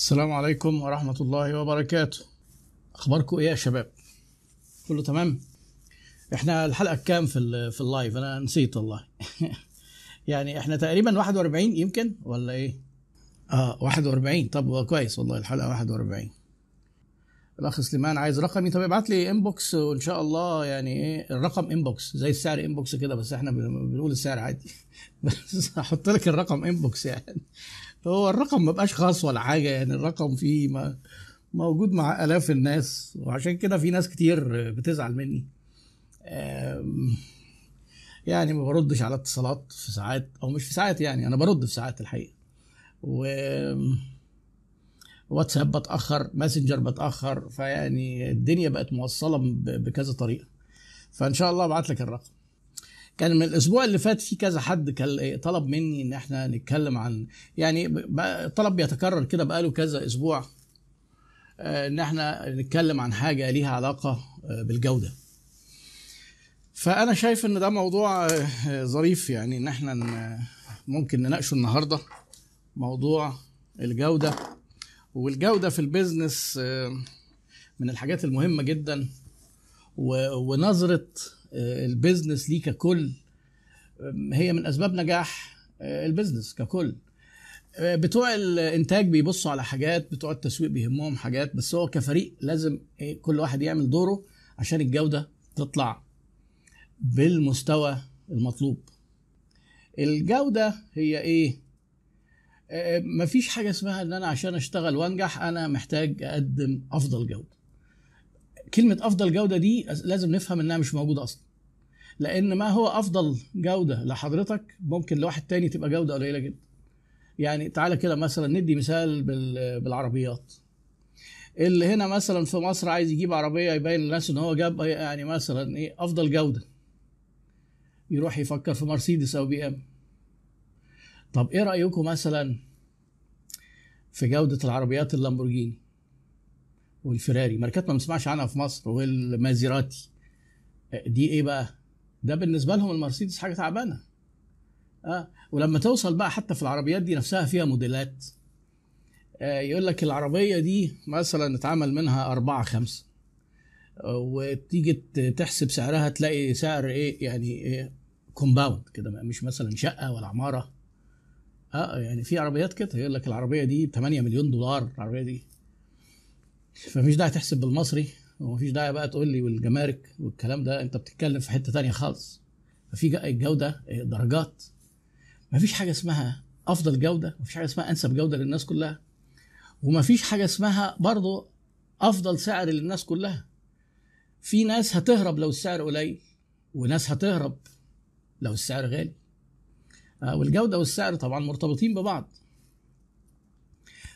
السلام عليكم ورحمة الله وبركاته. أخباركم إيه يا شباب؟ كله تمام؟ إحنا الحلقة كام في في ال live؟ أنا نسيت والله. يعني إحنا تقريبا 41 يمكن ولا إيه؟ آه 41 طب كويس والله الحلقة 41 الأخ سليمان عايز رقمي. طب ابعت لي inbox وإن شاء الله يعني إيه؟ الرقم inbox زي السعر inbox كده بس إحنا بن- بنقول السعر عادي. بس هحط لك الرقم inbox يعني. هو الرقم ما بقاش خاص ولا حاجة يعني الرقم فيه ما موجود مع آلاف الناس وعشان كده في ناس كتير بتزعل مني. يعني ما بردش على اتصالات في ساعات أو مش في ساعات يعني أنا برد في ساعات الحقيقة. و واتساب بتأخر ماسنجر بتأخر فيعني الدنيا بقت موصلة بكذا طريقة. فإن شاء الله أبعت لك الرقم. كان من الأسبوع اللي فات في كذا حد طلب مني إن إحنا نتكلم عن يعني طلب بيتكرر كده بقاله كذا أسبوع آه، إن إحنا نتكلم عن حاجة ليها علاقة آه، بالجودة. فأنا شايف إن ده موضوع آه، ظريف يعني إن إحنا ممكن نناقشه النهارده موضوع الجودة. والجودة في البيزنس من الحاجات المهمة جدا ونظرة ال business ليه ككل. آه، هي من أسباب نجاح آه، ال business ككل. آه، بتوع الإنتاج بيبصوا على حاجات بتوع التسويق بيهمهم حاجات بس هو كفريق لازم إيه، كل واحد يعمل دوره عشان الجودة تطلع بالمستوى المطلوب. الجودة هي إيه؟ آه، مفيش حاجة اسمها إن أنا عشان أشتغل وأنجح أنا محتاج أقدم أفضل جودة. كلمة أفضل جودة دي لازم نفهم إنها مش موجودة أصلا. لأن ما هو أفضل جودة لحضرتك ممكن لواحد تاني تبقى جودة قليلة جدا. يعني تعالى كده مثلا ندي مثال بال- بالعربيات. اللي هنا مثلا في مصر عايز يجيب عربية يبين للناس إن هو جاب يعني مثلا إيه أفضل جودة. يروح يفكر في مرسيدس أو بي إم. طب إيه رأيكم مثلا في جودة العربيات اللامبورجيني؟ والفيراري ماركات ما بنسمعش عنها في مصر والمازيراتي. دي إيه بقى؟ ده بالنسبة لهم المرسيدس حاجة تعبانة. آه ولما توصل بقى حتى في العربيات دي نفسها فيها موديلات. آه يقول لك العربية دي مثلا اتعمل منها أربعة خمسة. آه، وتيجي تحسب سعرها تلاقي سعر إيه؟ يعني إيه؟ compound كده مش مثلا شقة ولا عمارة. آه يعني في عربيات كده. يقول لك العربية دي ب 8 مليون دولار العربية دي. فمفيش داعي تحسب بالمصري ومفيش داعي بقى تقول لي والجمارك والكلام ده. انت بتتكلم في حتة تانية خالص. ففي الجوده إيه، درجات. مفيش حاجة اسمها أفضل جودة مفيش حاجة اسمها أنسب جودة للناس كلها. ومفيش حاجة اسمها برضه أفضل سعر للناس كلها. في ناس هتهرب لو السعر قليل وناس هتهرب لو السعر غالي. آه، والجودة والسعر طبعا مرتبطين ببعض.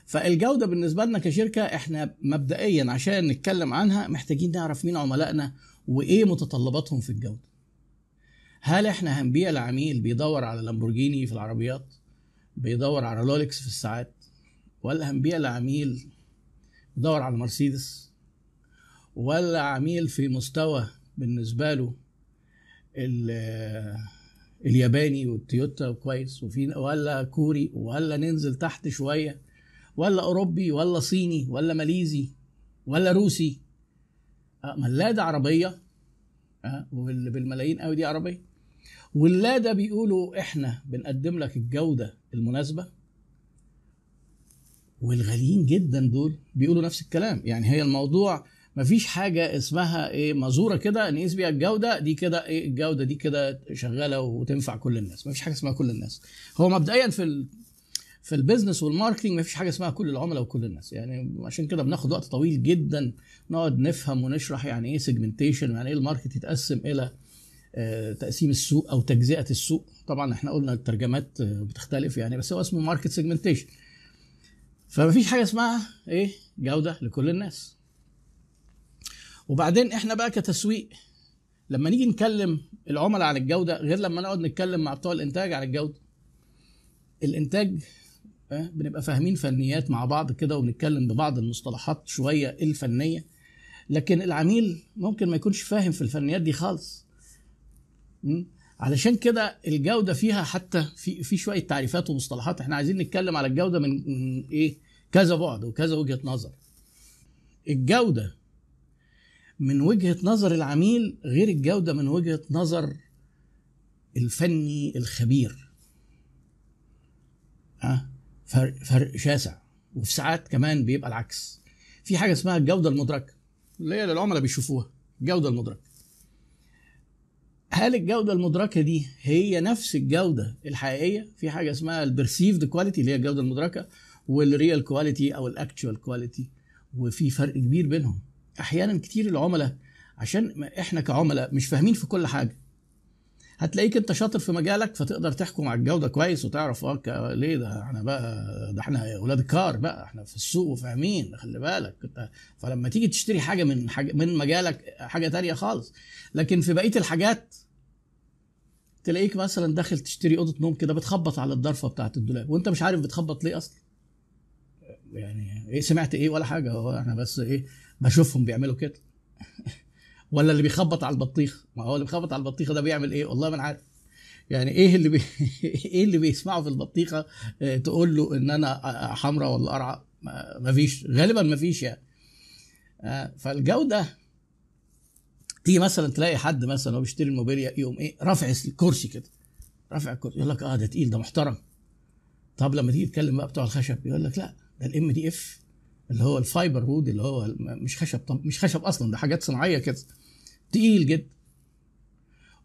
فالجودة بالنسبة لنا كشركة إحنا مبدئيا عشان نتكلم عنها محتاجين نعرف مين عملائنا وإيه متطلباتهم في الجودة. هل إحنا هنبيع لعميل بيدور على لامبورجيني في العربيات بيدور على رولكس في الساعات ولا هنبيع لعميل بيدور على مرسيدس ولا عميل في مستوى بالنسبة له ال- الياباني والتويوتا كويس وفي ولا كوري ولا ننزل تحت شوية ولا أوروبي ولا صيني ولا ماليزي ولا روسي. آه، ما اللادا عربية. آه، بالملايين قوي دي عربية. واللادا بيقولوا إحنا بنقدم لك الجودة المناسبة. والغاليين جدا دول بيقولوا نفس الكلام. يعني هي الموضوع مفيش حاجة اسمها إيه مازورة كده نقيس بيها الجودة دي كده إيه الجودة دي كده شغالة وتنفع كل الناس. مفيش حاجة اسمها كل الناس. هو مبدئيا في. في ال business وال marketing مفيش حاجة اسمها كل العملاء وكل الناس. يعني عشان كده بناخد وقت طويل جدا نقعد نفهم ونشرح يعني إيه segmentation يعني إيه ال market يتقسم إلى آه، تقسيم السوق أو تجزئة السوق. طبعا إحنا قلنا الترجمات آه، بتختلف يعني بس هو اسمه market segmentation فمفيش حاجة اسمها إيه؟ جودة لكل الناس. وبعدين إحنا بقى كتسويق لما نيجي نكلم العملاء عن الجودة غير لما نقعد نتكلم مع بتوع الإنتاج عن الجودة. الإنتاج بنبقى فاهمين فنيات مع بعض كده وبنتكلم ببعض المصطلحات شوية الفنية. لكن العميل ممكن ما يكونش فاهم في الفنيات دي خالص? علشان كده الجودة فيها حتى في في شوية تعريفات ومصطلحات. إحنا عايزين نتكلم على الجودة من من إيه؟ كذا بعد وكذا وجهة نظر. الجودة من وجهة نظر العميل غير الجودة من وجهة نظر الفني الخبير. ها؟ فرق, فرق شاسع. وفي ساعات كمان بيبقى العكس. في حاجة اسمها الجودة المدركة اللي هي العملاء بيشوفوها الجوده المدركة. هل الجودة المدركة دي هي نفس الجودة الحقيقية؟ في حاجة اسمها البرسيفد كواليتي اللي هي الجودة المدركة وال real quality أو ال actual quality وفي فرق كبير بينهم. أحيانا كتير العملاء عشان إحنا كعملاء مش فاهمين في كل حاجة. هتلاقيك انت شاطر في مجالك فتقدر تحكم على الجودة كويس وتعرف آه ليه ده إحنا بقى ده إحنا أولاد الكار بقى إحنا في السوق وفاهمين خلي بالك. انت فلما تيجي تشتري حاجة من حاجة من مجالك حاجة تانية خالص. لكن في بقية الحاجات تلاقيك مثلا داخل تشتري أوضة نوم كده بتخبط على الضرفة بتاعه الدولاب. وأنت مش عارف بتخبط ليه أصلا. يعني إيه سمعت إيه؟ ولا حاجة. هو إحنا بس إيه بشوفهم بيعملوا كده. ولا اللي بيخبط على البطيخ؟ ما هو اللي بيخبط على البطيخه ده بيعمل إيه؟ والله ما أنا عارف. يعني إيه اللي بي... إيه اللي بيسمعه في البطيخة؟ آه تقول له إن أنا حمراء ولا قرعة؟ ما فيش. غالبا ما فيش يعني. آه فالجوده تيجي مثلا تلاقي حد مثلا هو بيشتري الموبيليا يقوم إيه؟ رافع الكرسي كده. رافع الكرسي. يقول لك آه ده تقيل ده محترم. طب لما تيجي تتكلم بقى بتوع الخشب يقول لك لا ده ال MDF اللي هو ال fiber wood اللي هو مش خشب طب مش خشب أصلا ده حاجات صناعية كده. تقيل جدا.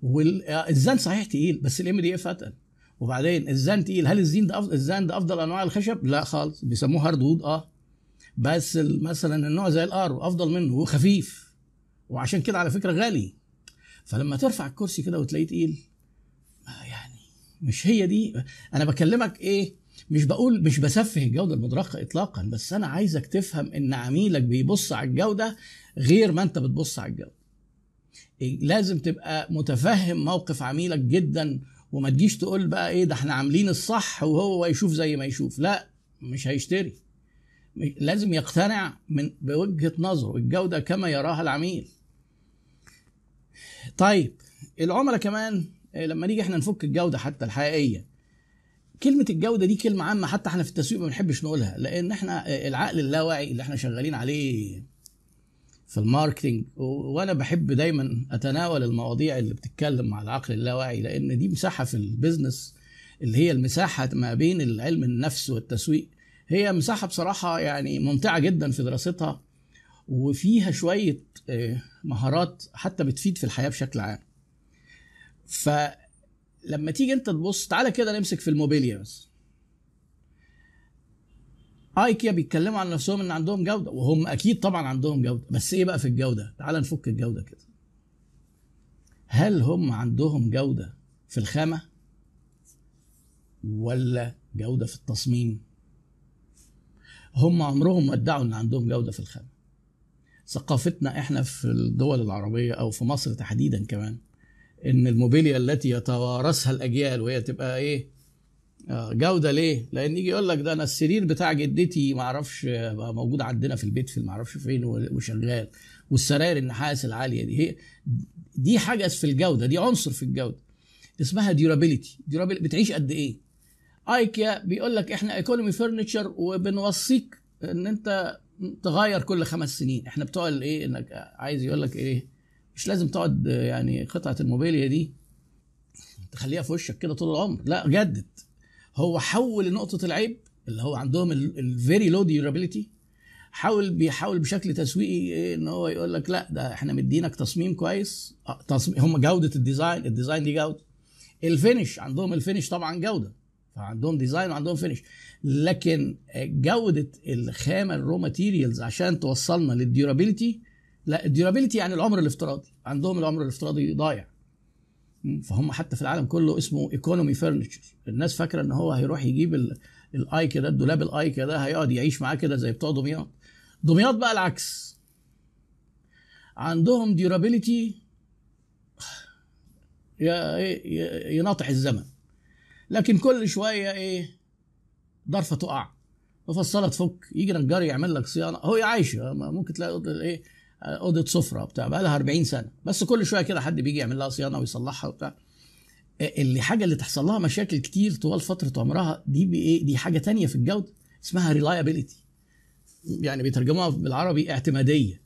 والزان صحيح تقيل بس ال MDF اتقل وبعدين الزان تقيل. هل الزان ده افضل الزان ده أفضل أنواع الخشب؟ لا خالص. بيسموه hard wood آه. بس مثلا النوع زي الارو أفضل منه وخفيف. وعشان كده على فكرة غالي. فلما ترفع الكرسي كده وتلاقيه تقيل يعني مش هي دي. أنا بكلمك إيه؟ مش بقول مش بسفه الجودة المدركه اطلاقا بس أنا عايزك تفهم إن عميلك بيبص على الجودة غير ما أنت بتبص على الجودة. لازم تبقى متفهم موقف عميلك جدا وما تجيش تقول بقى إيه ده إحنا عاملين الصح وهو يشوف زي ما يشوف. لا مش هيشتري. لازم يقتنع من بوجهة نظره الجودة كما يراها العميل. طيب العملاء كمان لما نيجي إحنا نفك الجودة حتى الحقيقية. كلمة الجودة دي كلمة عامة حتى إحنا في التسويق ما بنحبش نقولها لأن إحنا العقل اللاواعي اللي إحنا شغالين عليه في ال marketing. وأنا بحب دايما أتناول المواضيع اللي بتتكلم مع العقل اللاواعي لأن دي مساحة في ال business اللي هي المساحة ما بين العلم النفس والتسويق. هي مساحة بصراحة يعني ممتعة جدا في دراستها وفيها شوية مهارات حتى بتفيد في الحياة بشكل عام. فلما تيجي أنت تبص تعالى كده نمسك في الموبيليا بس. ايكيا بيتكلموا عن نفسهم إن عندهم جودة وهم أكيد طبعا عندهم جودة. بس إيه بقى في الجودة؟ تعال نفك الجودة كده. هل هم عندهم جودة في الخامة ولا جودة في التصميم؟ هم عمرهم ما ادعوا إن عندهم جودة في الخامة. ثقافتنا إحنا في الدول العربية أو في مصر تحديدا كمان إن الموبيليا التي يتوارثها الأجيال وهي تبقى إيه؟ جودة ليه؟ لأن يجي يقول لك ده أنا السرير بتاع جدتي ما أعرفش موجود عندنا في البيت في ما أعرفش فين وشغال. والسراير النحاس العالية دي هي دي حاجة في الجودة دي عنصر في الجودة. اسمها durability durability بتعيش قد إيه؟ آيكيا بيقول لك إحنا economy furniture وبنوصيك إن أنت تغير كل خمس سنين. إحنا بتوع الايه إنك عايز يقول لك إيه؟ مش لازم تقعد يعني قطعة الموبيليا دي. تخليها في وشك كده طول العمر. لا جدد. هو حول نقطة العيب اللي هو عندهم ال very low durability حاول بيحاول بشكل تسويقي إن هو يقول لك لا ده إحنا مدينك تصميم كويس. تصميم هم جودة ال design ال design دي جودة. ال finish عندهم ال finish طبعا جودة. فعندهم design وعندهم finish. لكن جودة الخامة ال raw materials عشان توصلنا لل durability لا ال durability يعني العمر الافتراضي. عندهم العمر الافتراضي ضايع. فهم حتى في العالم كله اسمه economy furniture الناس فاكرة إن هو هيروح يجيب الايكيا ده الدولاب الايكيا ده هيقعد يعيش معاه كده زي بتوع دمياط. دمياط بقى العكس. عندهم durability يناطح الزمن. لكن كل شوية إيه ضرفه تقع. مفصله تفك يجي نجار يعمل لك صيانة. هو عايشه ممكن تلاقي إيه أوضة سفرة بتاع بقى لها 40 سنة. بس كل شوية كده حد بيجي يعمل لها صيانة ويصلحها وبتاع. اللي حاجة اللي تحصل لها مشاكل كتير طوال فترة عمرها دي بايه دي حاجة تانية في الجودة اسمها reliability يعني بيترجموها بالعربي اعتمادية.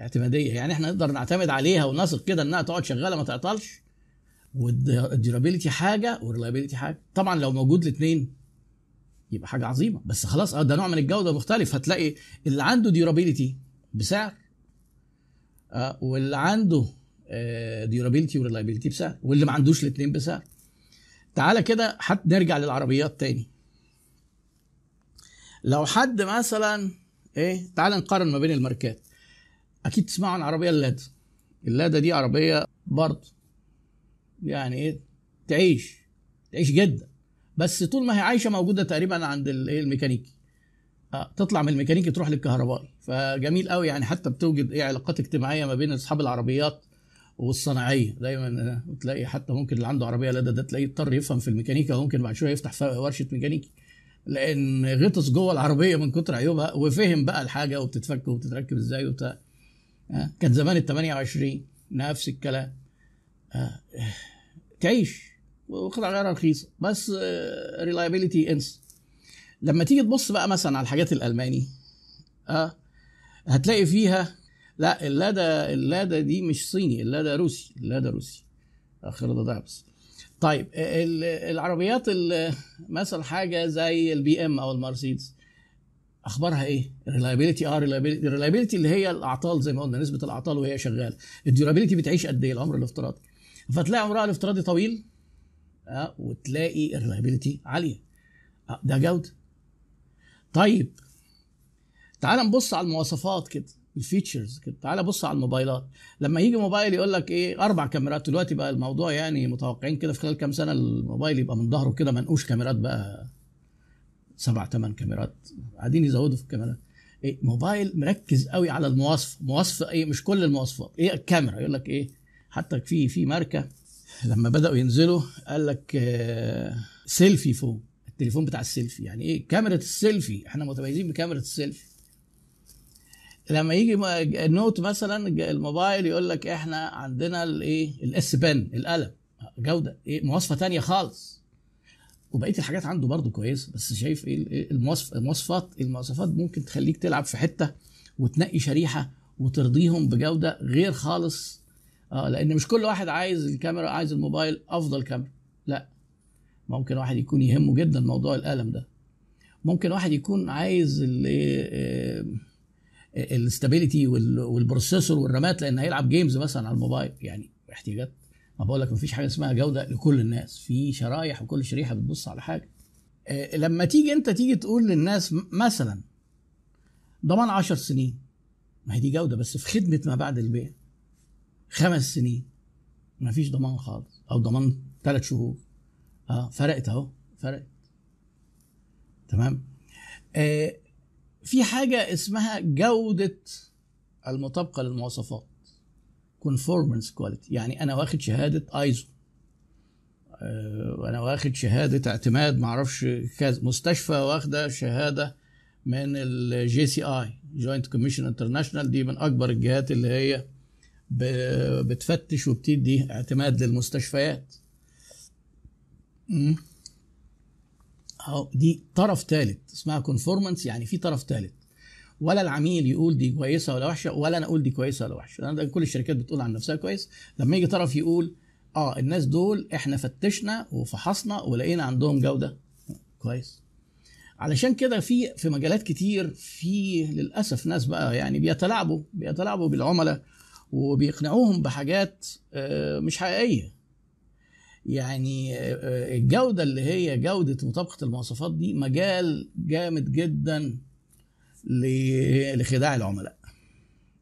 اعتمادية. يعني إحنا نقدر نعتمد عليها ونثق كده إنها تقعد شغالة ما تعطلش. وال durability حاجة وال reliability حاجة. طبعا لو موجود الاثنين يبقى حاجة عظيمة. بس خلاص آه ده نوع من الجودة مختلف. هتلاقي اللي عنده durability بسعر آه واللي عنده durability و reliability بسعر واللي ما عندوش الاثنين بسعر تعالى كده حتى نرجع للعربيات تاني. لو حد مثلا إيه تعالى نقارن ما بين الماركات. أكيد تسمعوا عن عربية اللادا اللادا دي عربية برضه يعني إيه تعيش تعيش جدا. بس طول ما هي عايشة موجودة تقريبا عند الايه الميكانيكي. تطلع من الميكانيكي تروح للكهربائي. فجميل قوي يعني حتى بتوجد إيه علاقات اجتماعية ما بين أصحاب العربيات والصناعية. دايما تلاقي حتى ممكن اللي عنده عربية لادا ده تلاقيه اضطر يفهم في الميكانيكا وممكن بعد شوية يفتح ورشة ميكانيكي لأن غطس جوه العربية من كتر عيوبها وفهم بقى الحاجة وبتتفك وبتتركب إزاي وبتاع. آه كان زمان ال 28 نفس الكلام. آه تعيش وقطع غيارها رخيصة. بس reliability انس لما تيجي تبص بقى مثلا على الحاجات الألماني آه هتلاقي فيها لا اللادا اللادا دي مش صيني اللادا روسي اللادا روسي. آخر ده دعبس طيب العربيات مثلا حاجة زي ال BM أو المرسيدس أخبارها إيه؟ reliability آه reliability ال reliability اللي هي الأعطال زي ما قلنا نسبة الأعطال وهي شغالة. ال durability بتعيش قد إيه؟ العمر الافتراضي. فتلاقي عمرها الافتراضي طويل آه وتلاقي ال reliability عالية. آه ده جودة. طيب. تعال نبص على المواصفات كده ال features كده. تعال بص على الموبايلات. لما يجي موبايل يقول لك إيه أربع كاميرات. دلوقتي بقى الموضوع يعني متوقعين كده في خلال كام سنة الموبايل يبقى من ظهره كده منقوش كاميرات بقى. سبع ثمان كاميرات. قاعدين يزودوا في الكاميرات. إيه موبايل مركز قوي على المواصفة. مواصفة إيه مش كل المواصفات. إيه الكاميرا. يقول لك إيه حتى في في ماركة لما بدأوا ينزلوا قال لك آه selfie phone التليفون بتاع السيلفي. يعني إيه؟ كاميرا السيلفي. إحنا متميزين بكاميرا السيلفي. لما يجي النوت مثلا الموبايل يقول لك إحنا عندنا الايه الاس بن القلم. جودة. إيه؟ مواصفة تانية خالص. وبقية الحاجات عنده برضو كويسة. بس شايف إيه؟ المواصف المواصفات المواصفات ممكن تخليك تلعب في حتة وتنقي شريحة وترضيهم بجودة غير خالص. آه لأن مش كل واحد عايز الكاميرا عايز الموبايل أفضل كاميرا. لا. ممكن واحد يكون يهمه جدا موضوع القلم ده. ممكن واحد يكون عايز ال stability وال processor والرامات لأن هيلعب games مثلا على الموبايل. يعني احتياجات. ما بقول لك مفيش حاجة اسمها جودة لكل الناس. في شرايح وكل شريحة بتبص على حاجة. لما تيجي أنت تيجي تقول للناس مثلا ضمان 10 سنين. ما هي دي جودة بس في خدمة ما بعد البيع. خمس سنين. ما فيش ضمان خالص أو ضمان ثلاث شهور. آه فرقت أهو فرقت. تمام؟ آه في حاجة اسمها جودة المطابقة للمواصفات conformance quality. يعني أنا واخد شهادة ايزو وأنا واخد شهادة اعتماد معرفش كذا مستشفى واخدة شهادة من ال JCI Joint Commission International دي من أكبر الجهات اللي هي بتفتش وبتدي اعتماد للمستشفيات. أهو دي طرف ثالث اسمها كونفورمانس يعني في طرف ثالث ولا العميل يقول دي كويسة ولا وحشة ولا أنا أقول دي كويسة ولا وحشة. لأن كل الشركات بتقول عن نفسها كويس. لما يجي طرف يقول آه الناس دول إحنا فتشنا وفحصنا ولقينا عندهم جودة. كويس. علشان كده في في مجالات كتير في للأسف ناس بقى يعني بيتلاعبوا بيتلاعبوا بالعملاء وبيقنعوهم بحاجات مش حقيقية. يعني الجودة اللي هي جودة مطابقة المواصفات دي مجال جامد جدا لخداع العملاء.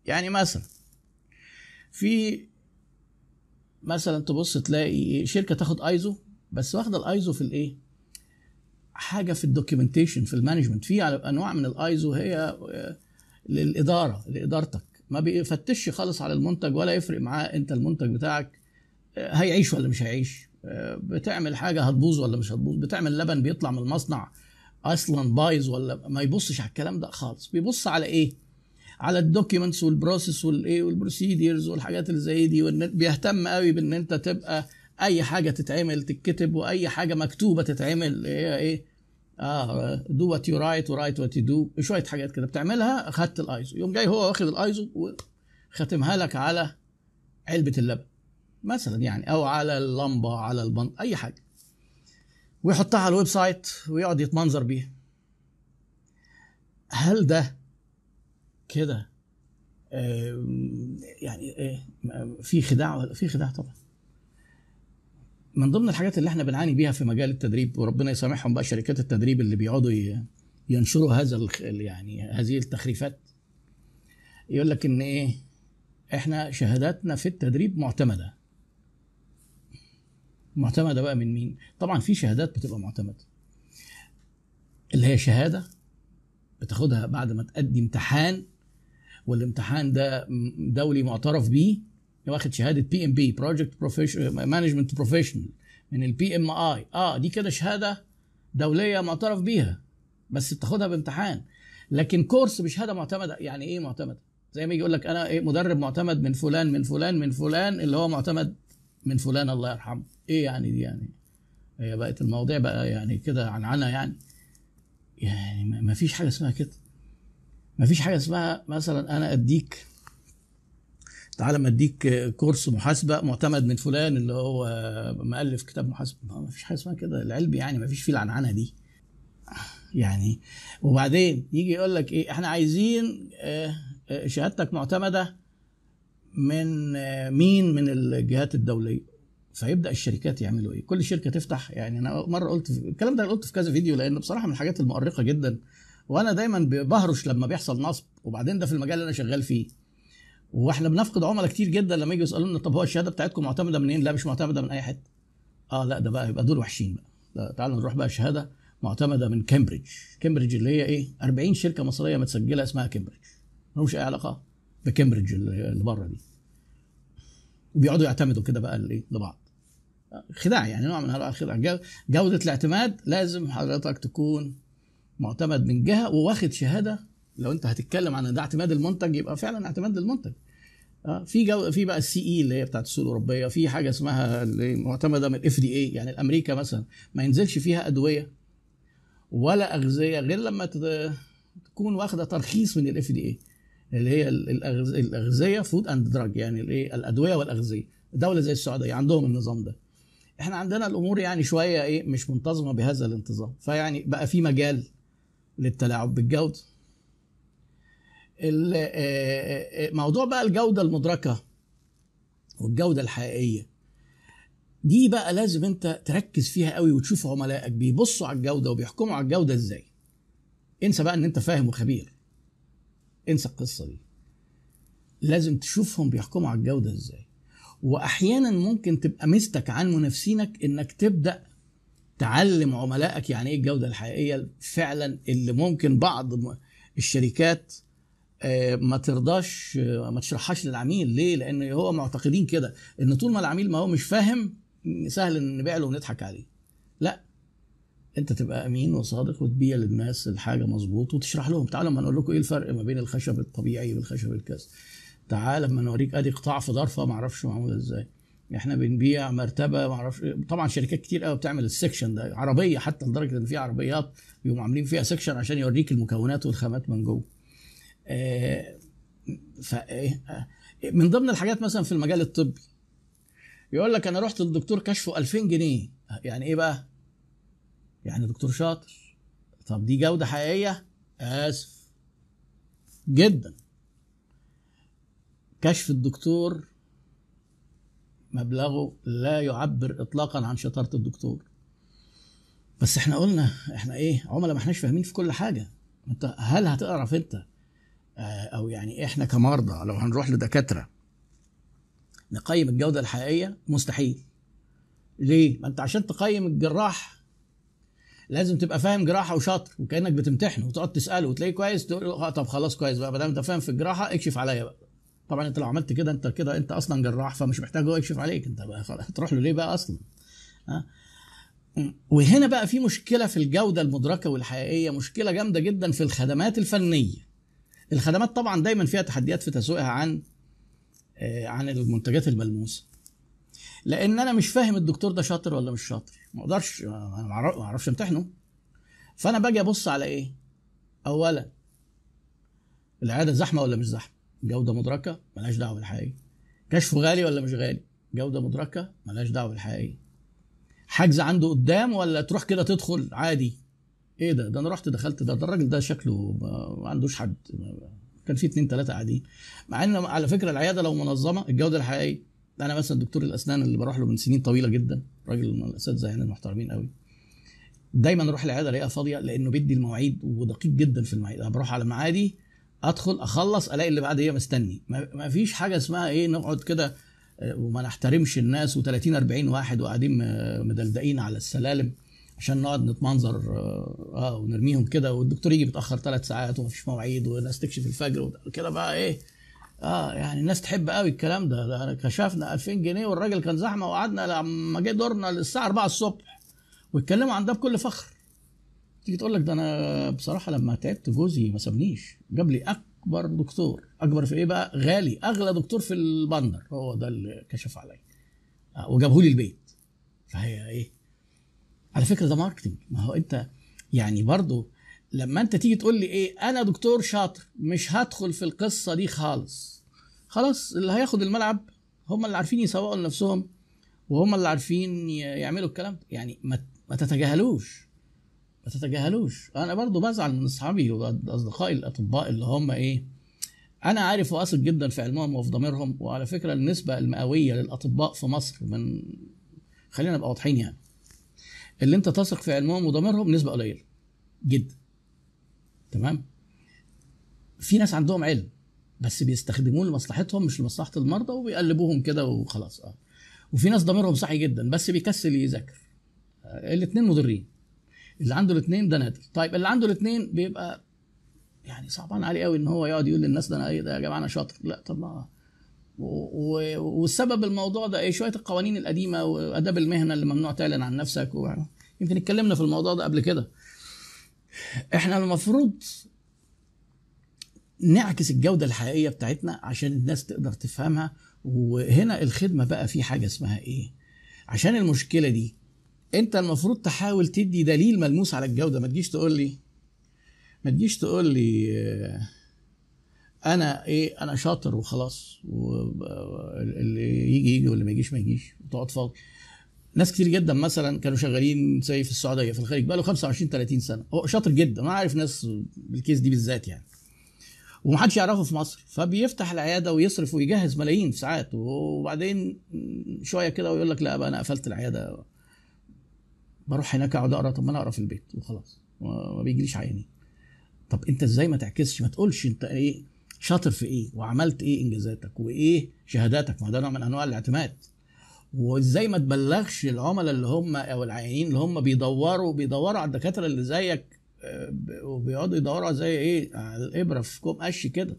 يعني مثلا في مثلا تبص تلاقي شركة تاخد ايزو بس واخدة الايزو في الايه؟ حاجة في ال documentation في ال management. في انواع من الايزو هي للإدارة لإدارتك. ما بيبصش خالص على المنتج ولا يفرق معاه انت المنتج بتاعك هيعيش ولا مش هيعيش. بتعمل حاجة هتبوظ ولا مش هتبوظ؟ بتعمل لبن بيطلع من المصنع أصلا بايظ ولا ما يبصش على الكلام ده خالص. بيبص على إيه؟ على ال documents وال process والإيه وال procedures والحاجات اللي زي دي بيهتم قوي بإن أنت تبقى أي حاجة تتعمل تتكتب وأي حاجة مكتوبة تتعمل هي إيه؟ آه do what you write و write what you do شوية حاجات كده. بتعملها اخدت الآيزو. يوم جاي هو واخد الآيزو وختمها لك على علبة اللبن. مثلا يعني أو على اللمبة على البن أي حاجة. ويحطها على ال website ويقعد يتمنظر بيها هل ده كده يعني إيه في خداع في خداع طبعا. من ضمن الحاجات اللي إحنا بنعاني بيها في مجال التدريب وربنا يسامحهم بقى شركات التدريب اللي بيقعدوا ينشروا هذا يعني هذه التخريفات. يقول لك إن إيه إحنا شهاداتنا في التدريب معتمدة. معتمدة بقى من مين؟ طبعا في شهادات بتبقى معتمدة. اللي هي شهادة بتاخدها بعد ما تأدي امتحان والامتحان ده دولي معترف بيه واخد شهادة PMP Project Management Professional من ال PMI آه دي كده شهادة دولية معترف بيها بس بتاخدها بامتحان. لكن كورس بشهاده معتمدة. يعني إيه معتمدة؟ زي ما يجي يقول لك أنا إيه مدرب معتمد من فلان من فلان من فلان اللي هو معتمد من فلان الله يرحمه. إيه يعني دي يعني؟ هي بقت المواضيع بقى يعني كده عنعنة يعني. يعني ما فيش حاجة اسمها كده. ما فيش حاجة اسمها مثلا أنا أديك تعالى ما أديك كورس محاسبة معتمد من فلان اللي هو مؤلف كتاب محاسبة. ما ما فيش حاجة اسمها كده. العلم يعني ما فيش فيه العنعنة دي. يعني وبعدين يجي يقول لك إيه إحنا عايزين آه، آه، شهادتك معتمدة من آه، مين من الجهات الدولية فيبدأ الشركات يعملوا إيه كل شركة تفتح يعني أنا مرة قلت في الكلام ده قلت في كذا فيديو لأن بصراحة من الحاجات المؤرقة جدا وأنا دايما بهرش لما بيحصل نصب وبعدين ده في المجال اللي أنا شغال فيه وإحنا بنفقد عملاء كتير جدا لما يجوا يسألونا طب هو الشهادة بتاعتكم معتمدة منين؟ لا مش معتمدة من أي حتة. آه لا ده بقى يبقى دول وحشين بقى. لا تعالوا نروح بقى شهاده معتمدة من كامبريدج. كامبريدج اللي هي إيه؟ 40 شركة مصرية متسجلة اسمها كامبريدج. ملوش أي علاقة بكامبريدج اللي بره دي. وبيقعدوا يعتمدوا كده بقى الايه لبعض. خداع يعني نوع من أنواع الخداع. جو- جودة الاعتماد لازم حضرتك تكون معتمد من جهة وواخد شهادة. لو أنت هتتكلم عن ده اعتماد المنتج يبقى فعلا اعتماد للمنتج. آه في جو في بقى ال CE اللي هي بتاعت السوق الأوروبية. في حاجة اسمها اللي معتمدة من ال FDA يعني الامريكا مثلا. ما ينزلش فيها أدوية ولا أغذية غير لما تكون واخدة ترخيص من ال FDA. اللي هي الأغذية food and drug يعني الايه الأدوية والأغذية. دولة زي السعودية عندهم النظام ده. إحنا عندنا الأمور يعني شوية إيه مش منتظمة بهذا الانتظام. فيعني بقى في مجال للتلاعب بالجودة. ال- آه، آه، موضوع بقى الجودة المدركة والجودة الحقيقية. دي بقى لازم أنت تركز فيها قوي وتشوف عملائك بيبصوا على الجودة وبيحكموا على الجودة إزاي. انسى بقى إن أنت فاهم وخبير. انسى القصة دي لازم تشوفهم بيحكموا على الجودة إزاي وأحيانا ممكن تبقى ميزتك عن منافسينك إنك تبدأ تعلم عملائك يعني إيه الجودة الحقيقية فعلا اللي ممكن بعض الشركات آه، ما ترضاش آه، ما تشرحهاش للعميل ليه؟ لأن هو معتقدين كده إن طول ما العميل ما هو مش فاهم سهل نبيع له ونضحك عليه. لا انت تبقى امين وصادق وتبيع للناس الحاجة مظبوط وتشرح لهم تعالوا ما نقول لكم إيه الفرق ما بين الخشب الطبيعي والخشب الكذا. تعال اما نوريك ادي قطاع في ظرفة ما أعرفش معمولة إزاي. إحنا بنبيع مرتبة ما أعرفش طبعا شركات كتير قوي بتعمل ال section ده عربية حتى لدرجة إن في عربيات بيقوموا عاملين فيها section عشان يوريك المكونات والخامات من جوه. فايه آه، من ضمن الحاجات مثلا في المجال الطبي يقول لك أنا رحت للدكتور كشفه 2000 جنيه يعني إيه بقى يعني دكتور شاطر. طب دي جودة حقيقية؟ آسف. جدا. كشف الدكتور مبلغه لا يعبر اطلاقا عن شطارة الدكتور. بس إحنا قلنا إحنا إيه عملاء ما إحناش فاهمين في كل حاجة. أنت هل هتعرف أنت؟ آه، أو يعني إحنا كمرضى لو هنروح لدكاترة نقيم الجودة الحقيقية؟ مستحيل. ليه؟ ما أنت عشان تقيم الجراح لازم تبقى فاهم جراحة وشاطر وكأنك بتمتحنه وتقعد تسأله وتلاقيه كويس تقول له آه، طب خلاص كويس بقى ما دام انت فاهم في الجراحة اكشف عليا بقى. طبعا انت لو عملت كده انت كده انت أصلا جراح فمش محتاج هو يكشف عليك انت بقى تروح له ليه بقى أصلا؟ ها وهنا بقى في مشكلة في الجودة المدركة والحقيقية مشكلة جامدة جدا في الخدمات الفنية. الخدمات طبعا دايما فيها تحديات في تسويقها عن آه، عن المنتجات الملموسة. لأن أنا مش فاهم الدكتور ده شاطر ولا مش شاطر. ما أقدرش أنا ما أعرفش امتحنه فانا باجي ابص على إيه؟ اولا العياده زحمه ولا مش زحمه؟ جوده مدركه ملهاش دعوه بالحقيقة. كشف غالي ولا مش غالي؟ جوده مدركه ملهاش دعوه بالحقيقة. حجز عنده قدام ولا تروح كده تدخل؟ عادي. إيه ده؟ ده أنا رحت دخلت ده, ده الراجل ده شكله ما عندوش حد. كان في اتنين تلاته قاعدين. مع ان على فكره العياده لو منظمه الجوده الحقيقيه أنا مثلا دكتور الاسنان اللي بروح له من سنين طويلة جدا راجل من الأساتذة هنا المحترمين قوي. دايما أروح العيادة ألاقيها فاضية لأنه بيدي المواعيد ودقيق جدا في المواعيد. أنا بروح على ميعادي أدخل أخلص ألاقي اللي بعد إيه مستني. ما فيش حاجة اسمها إيه نقعد كده وما نحترمش الناس و30 40 واحد وقاعدين مدلدقين على السلالم عشان نقعد نتمنظر آه ونرميهم كده. والدكتور يجي متأخر ثلاث ساعات ومفيش مواعيد والناس تكشف الفجر وكده بقى إيه آه يعني الناس تحب قوي الكلام ده, ده كشفنا 2000 جنيه والراجل كان زحمة وقعدنا لما جه دورنا للساعه 4 الصبح ويتكلموا عن ده بكل فخر. تيجي تقول لك ده أنا بصراحة لما تعبت جوزي ما سابنيش جاب لي أكبر دكتور. أكبر في إيه بقى؟ غالي أغلى دكتور في البندر. هو ده اللي كشف عليا. آه وجابه لي البيت. فهي إيه؟ على فكرة ده ماركتنج ما هو أنت يعني برضو لما انت تيجي تقول لي إيه أنا دكتور شاطر مش هدخل في القصة دي خالص. خلاص اللي هياخد الملعب هم اللي عارفين يسوقوا لنفسهم وهم اللي عارفين يعملوا الكلام ده. يعني ما, ما تتجاهلوش. ما تتجاهلوش. أنا برضو بزعل من اصحابي واصدقائي الاطباء اللي هم إيه أنا عارف واثق جدا في علمهم وفي ضميرهم. وعلى فكرة النسبة المئوية للاطباء في مصر من خلينا نبقى واضحين يعني اللي انت تثق في علمهم وضميرهم نسبة قليلة جدا. تمام؟ في ناس عندهم علم بس بيستخدموه لمصلحتهم مش لمصلحة المرضى وبيقلبوهم كده وخلاص. آه. وفي ناس ضميرهم صحي جدا بس بيكسل يذاكر. آه الاثنين مضرين. اللي عنده الاثنين ده نادر. طيب اللي عنده الاثنين بيبقى يعني صعبان عليه قوي إن هو يقعد يقول للناس ده أنا إيه ده يا جماعة أنا شاطر. لا طب ما والسبب الموضوع ده إيه؟ شوية القوانين القديمة وأداب المهنة اللي ممنوع تعلن عن نفسك و... يمكن اتكلمنا في الموضوع ده قبل كده. إحنا المفروض نعكس الجودة الحقيقية بتاعتنا عشان الناس تقدر تفهمها. وهنا الخدمة بقى في حاجة اسمها إيه؟ عشان المشكلة دي أنت المفروض تحاول تدي دليل ملموس على الجودة. ما تجيش تقول لي ما تجيش تقول لي أنا إيه أنا شاطر وخلاص واللي يجي يجي واللي ما يجيش ما يجيش وتقعد فاضي. ناس كتير جدا مثلا كانوا شغالين زي في السعودية في الخليج بقى له 25 30 سنة. هو شاطر جدا أنا عارف ناس بالكيس دي بالذات يعني. ومحدش يعرفه في مصر فبيفتح العيادة ويصرف ويجهز ملايين في ساعات. وبعدين شوية كده ويقول لك لا بقى أنا قفلت العيادة. بروح هناك أقعد أقرأ طب ما أنا أقرأ في البيت وخلاص ما بيجيليش عيني. طب أنت إزاي ما تعكسش؟ ما تقولش أنت إيه شاطر في إيه؟ وعملت إيه إنجازاتك؟ وإيه شهاداتك؟ ما ده نوع من أنواع الاعتماد. وازاي ما تبلغش العملاء اللي هم أو العيانين اللي هم بيدوروا بيدوروا على الدكاترة اللي زيك وبيقعدوا يدوروا زي إيه؟ على الإبرة في كوم قش كده.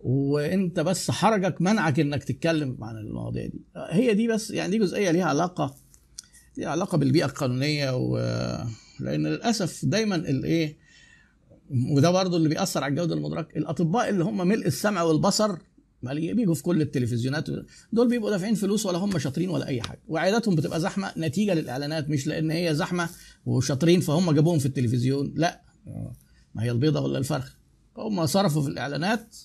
وإنت بس حرجك منعك إنك تتكلم عن المواضيع دي. هي دي بس يعني دي جزئية ليها علاقة ليها علاقة بالبيئة القانونية و لأن للأسف دايما الإيه؟ وده برضه اللي بيأثر على الجودة المدركة. الأطباء اللي هم ملء السمع والبصر بيجوا في كل التلفزيونات. دول بيبقوا دافعين فلوس ولا هم شاطرين ولا أي حاجة. وعياداتهم بتبقى زحمة نتيجة للإعلانات مش لأن هي زحمة وشاطرين فهم جابوهم في التلفزيون. لا. ما هي البيضة ولا الفرخ. هم صرفوا في الإعلانات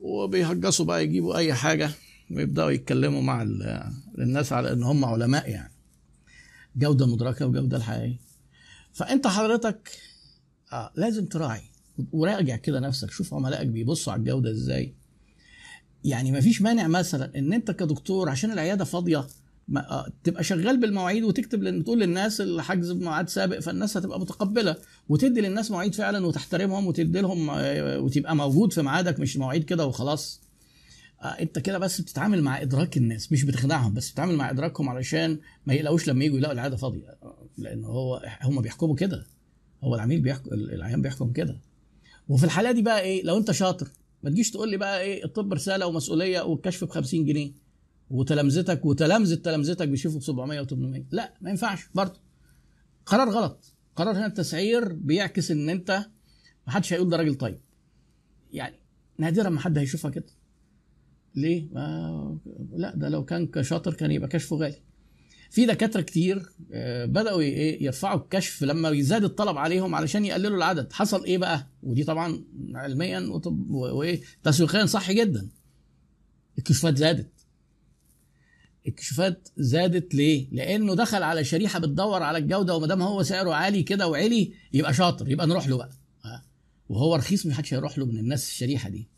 وبيهجصوا بقى يجيبوا أي حاجة ويبدأوا يتكلموا مع الناس على إن هم علماء يعني. جودة مدركة وجودة الحقيقية. فأنت حضرتك آه لازم تراعي وراجع كده نفسك. شوف عملائك بيبصوا على الجودة إزاي. يعني ما فيش مانع مثلا إن أنت كدكتور عشان العيادة فاضية آه تبقى شغال بالمواعيد وتكتب لأن تقول للناس اللي حجز بميعاد سابق فالناس هتبقى متقبلة وتدي للناس مواعيد فعلا وتحترمهم وتدي لهم آه وتبقى موجود في ميعادك مش مواعيد كده وخلاص. آه أنت كده بس بتتعامل مع إدراك الناس مش بتخدعهم بس بتتعامل مع إدراكهم علشان ما يقلقوش لما يجوا يلاقوا العيادة فاضية. لأن هو هم بيحكموا كده. هو العميل بيحكم العيان بيحكم كده. وفي الحالة دي بقى إيه؟ لو أنت شاطر ما تجيش تقول لي بقى إيه الطب رسالة ومسؤولية والكشف ب 50 جنيه. وتلامذتك وتلامذة تلامذتك بيشوفوا ب 700 و800 لا ما ينفعش برضه. قرار غلط. قرار هنا التسعير بيعكس إن أنت ما حدش هيقول ده راجل طيب. يعني نادرا ما حد هيشوفها كده. ليه؟ ما لا ده لو كان شاطر كان يبقى كشفه غالي. في دكاترة كتير آه، بدأوا إيه يرفعوا الكشف لما يزداد الطلب عليهم علشان يقللوا العدد. حصل إيه بقى؟ ودي طبعا علميا وطب وإيه تسويقيا صح جدا. الكشوفات زادت. الكشوفات زادت ليه؟ لأنه دخل على شريحة بتدور على الجودة وما دام هو سعره عالي كده وعلي يبقى شاطر يبقى نروح له بقى. ها؟ وهو رخيص مش حدش هيروح له من الناس الشريحة دي.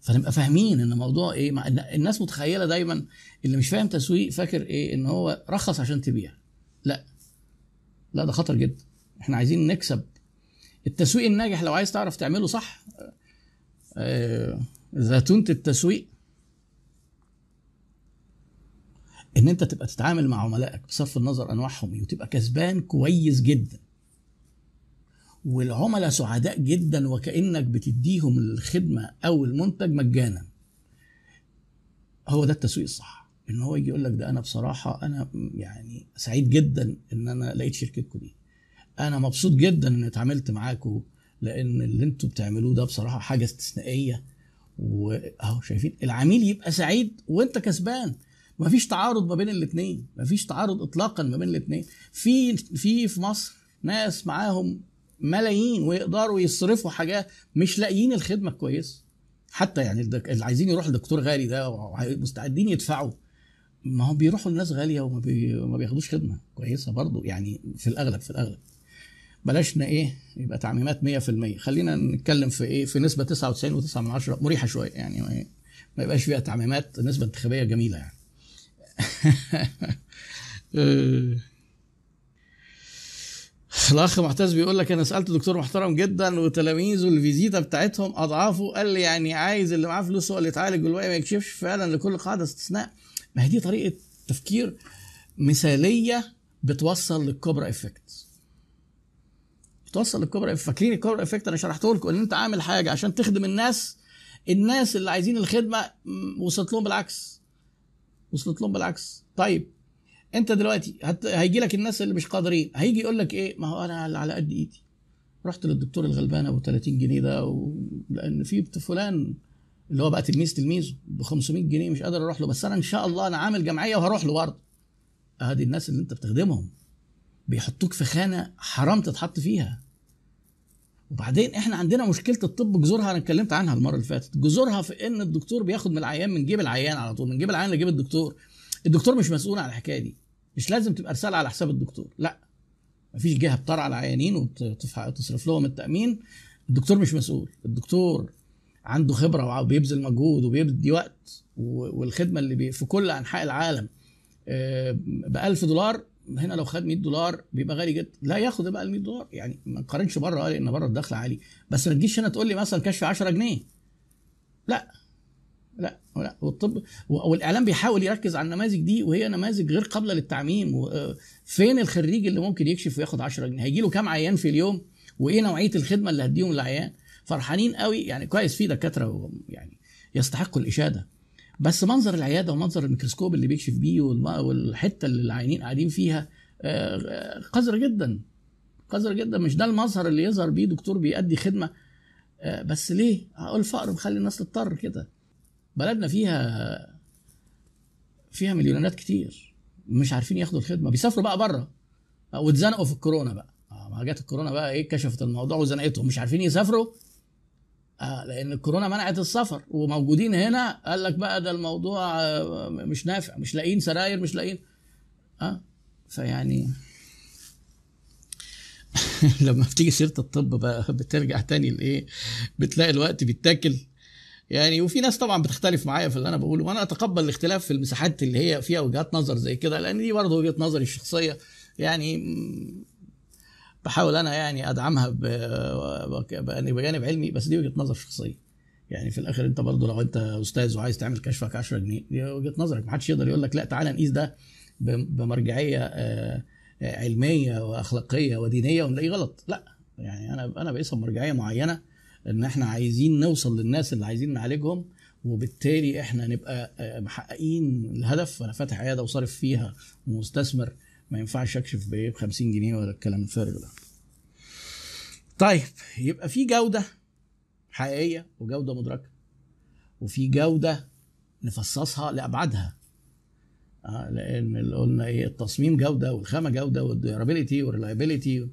فنبقى فاهمين إن الموضوع إيه مع الناس متخيلة دايما اللي مش فاهم تسويق فاكر إيه إن هو رخص عشان تبيع. لا. لا ده خطر جدا. إحنا عايزين نكسب. التسويق الناجح لو عايز تعرف تعمله صح آه، زيتونة التسويق. إن أنت تبقى تتعامل مع عملائك بصرف النظر أنواعهم وتبقى كسبان كويس جدا. والعملاء سعداء جدا وكأنك بتديهم الخدمة أو المنتج مجانا. هو ده التسويق الصح. إن هو يجي يقول لك ده أنا بصراحة أنا يعني سعيد جدا إن أنا لقيت شركتكم دي. أنا مبسوط جدا ان اتعاملت معاكم لأن اللي أنتوا بتعملوه ده بصراحة حاجة استثنائية. وأهو شايفين العميل يبقى سعيد وأنت كسبان. مفيش تعارض ما بين الاثنين مفيش تعارض اطلاقا ما بين الاثنين في في في مصر ناس معاهم ملايين ويقدروا يصرفوا حاجات مش لاقيين الخدمة كويسة. حتى يعني اللي عايزين يروحوا لدكتور غالي ده مستعدين يدفعوا. ما هم بيروحوا لناس غالية وما بي... ما بياخدوش خدمة كويسة برضو يعني في الأغلب في الأغلب. بلاش ن- إيه يبقى تعميمات 100% خلينا نتكلم في إيه في نسبة 99.9 من عشرة مريحة شوية يعني ما, ما يبقاش فيها تعميمات نسبة انتخابية جميلة يعني. الأخ معتز بيقول لك أنا سألت دكتور محترم جدا وتلاميذه الفيزيتا بتاعتهم اضعافه قال لي يعني عايز اللي معاه فلوس هو اللي يتعالج والباقي ما يكشفش فعلا لكل قاعدة استثناء. ما هي دي طريقة تفكير مثالية بتوصل لل cobra effect بتوصل لل cobra فاكرين ال cobra effect أنا شرحته لكم إن أنت عامل حاجة عشان تخدم الناس الناس اللي عايزين الخدمة وصلت لهم بالعكس. وصلت لهم بالعكس. طيب انت دلوقتي هت... هيجي لك الناس اللي مش قادرين هيجي يقول لك إيه؟ ما هو أنا على قد إيدي. رحت للدكتور الغلبان أبو 30 جنيه ده و... لأن في فلان اللي هو بقى تلميذ تلميذه ب 500 جنيه مش قادر أروح له بس أنا إن شاء الله أنا عامل جمعية وهروح له برضه. ادي الناس اللي أنت بتخدمهم بيحطوك في خانة حرام تتحط فيها. وبعدين إحنا عندنا مشكلة الطب جذورها أنا اتكلمت عنها المرة اللي فاتت. جذورها في إن الدكتور بياخد من العيان من جيب العيان على طول من جيب العيان لجيب الدكتور. الدكتور مش مسؤول عن الحكاية دي. مش لازم تبقى رسالة على حساب الدكتور. لا. مفيش جهة بترعى العيانين وتصرف لهم التأمين. الدكتور مش مسؤول. الدكتور عنده خبرة وبيبذل مجهود وبيدي وقت والخدمة اللي في كل أنحاء العالم. ب 1000 دولار هنا لو خد 100 دولار بيبقى غالي جدا لا ياخد بقى ال 100 دولار. يعني ما نقارنش بره قال إن بره الدخل عالي. بس ما تجيش هنا تقول لي مثلا كشف 10 جنيه. لا. لا لا. والطب والإعلام بيحاول يركز على النماذج دي وهي نماذج غير قابلة للتعميم. و- فين الخريج اللي ممكن يكشف وياخد 10 جنيه؟ هيجي له كام عيان في اليوم؟ وإيه نوعية الخدمة اللي هديهم للعيان فرحانين قوي. يعني كويس في دكاترة يعني يستحقوا الإشادة. بس منظر العيادة ومنظر الميكروسكوب اللي بيكشف بيه والحتة اللي العيانين قاعدين فيها آه، آه، قذر جدا. قذر جدا. مش ده المظهر اللي يظهر بيه دكتور بيأدي خدمة؟ آه، بس ليه؟ هقول الفقر مخلي الناس تضطر كده. بلدنا فيها فيها مليونات كتير مش عارفين ياخدوا الخدمة بيسافروا بقى بره واتزنقوا في الكورونا بقى. آه، ما جت الكورونا بقى إيه كشفت الموضوع وزنقتهم مش عارفين يسافروا. آه لأن الكورونا منعت السفر وموجودين هنا قال لك بقى ده الموضوع آه، مش نافع مش لاقيين سراير مش لاقيين. آه فيعني لما بتيجي سيرة الطب بقى بترجع تاني لإيه؟ بتلاقي الوقت بيتاكل. يعني وفي ناس طبعا بتختلف معايا في اللي أنا بقوله. وأنا أتقبل الاختلاف في المساحات اللي هي فيها وجهات نظر زي كده لأن دي برضه وجهة نظري الشخصية. يعني بحاول أنا يعني أدعمها بجانب علمي بس دي وجهة نظر شخصية. يعني في الآخر أنت برضه لو أنت أستاذ وعايز تعمل كشفك 10 جنيه دي وجهة نظرك. محدش يقدر يقول لك لا تعالى نقيس ده بمرجعية آه، علمية وأخلاقية ودينية ونلاقيه غلط. لا يعني أنا أنا بقيسها بمرجعية معينة. إن إحنا عايزين نوصل للناس اللي عايزين نعالجهم وبالتالي إحنا نبقى آه، محققين الهدف أنا فاتح عيادة وصارف فيها ومستثمر ما ينفعش أكشف ب 50 جنيه ولا الكلام الفارغ ده. طيب يبقى في جودة حقيقية وجودة مدركة وفي جودة نفصصها لأبعادها آه لأن اللي قلنا إيه التصميم جودة والخامة جودة وال durability وال reliability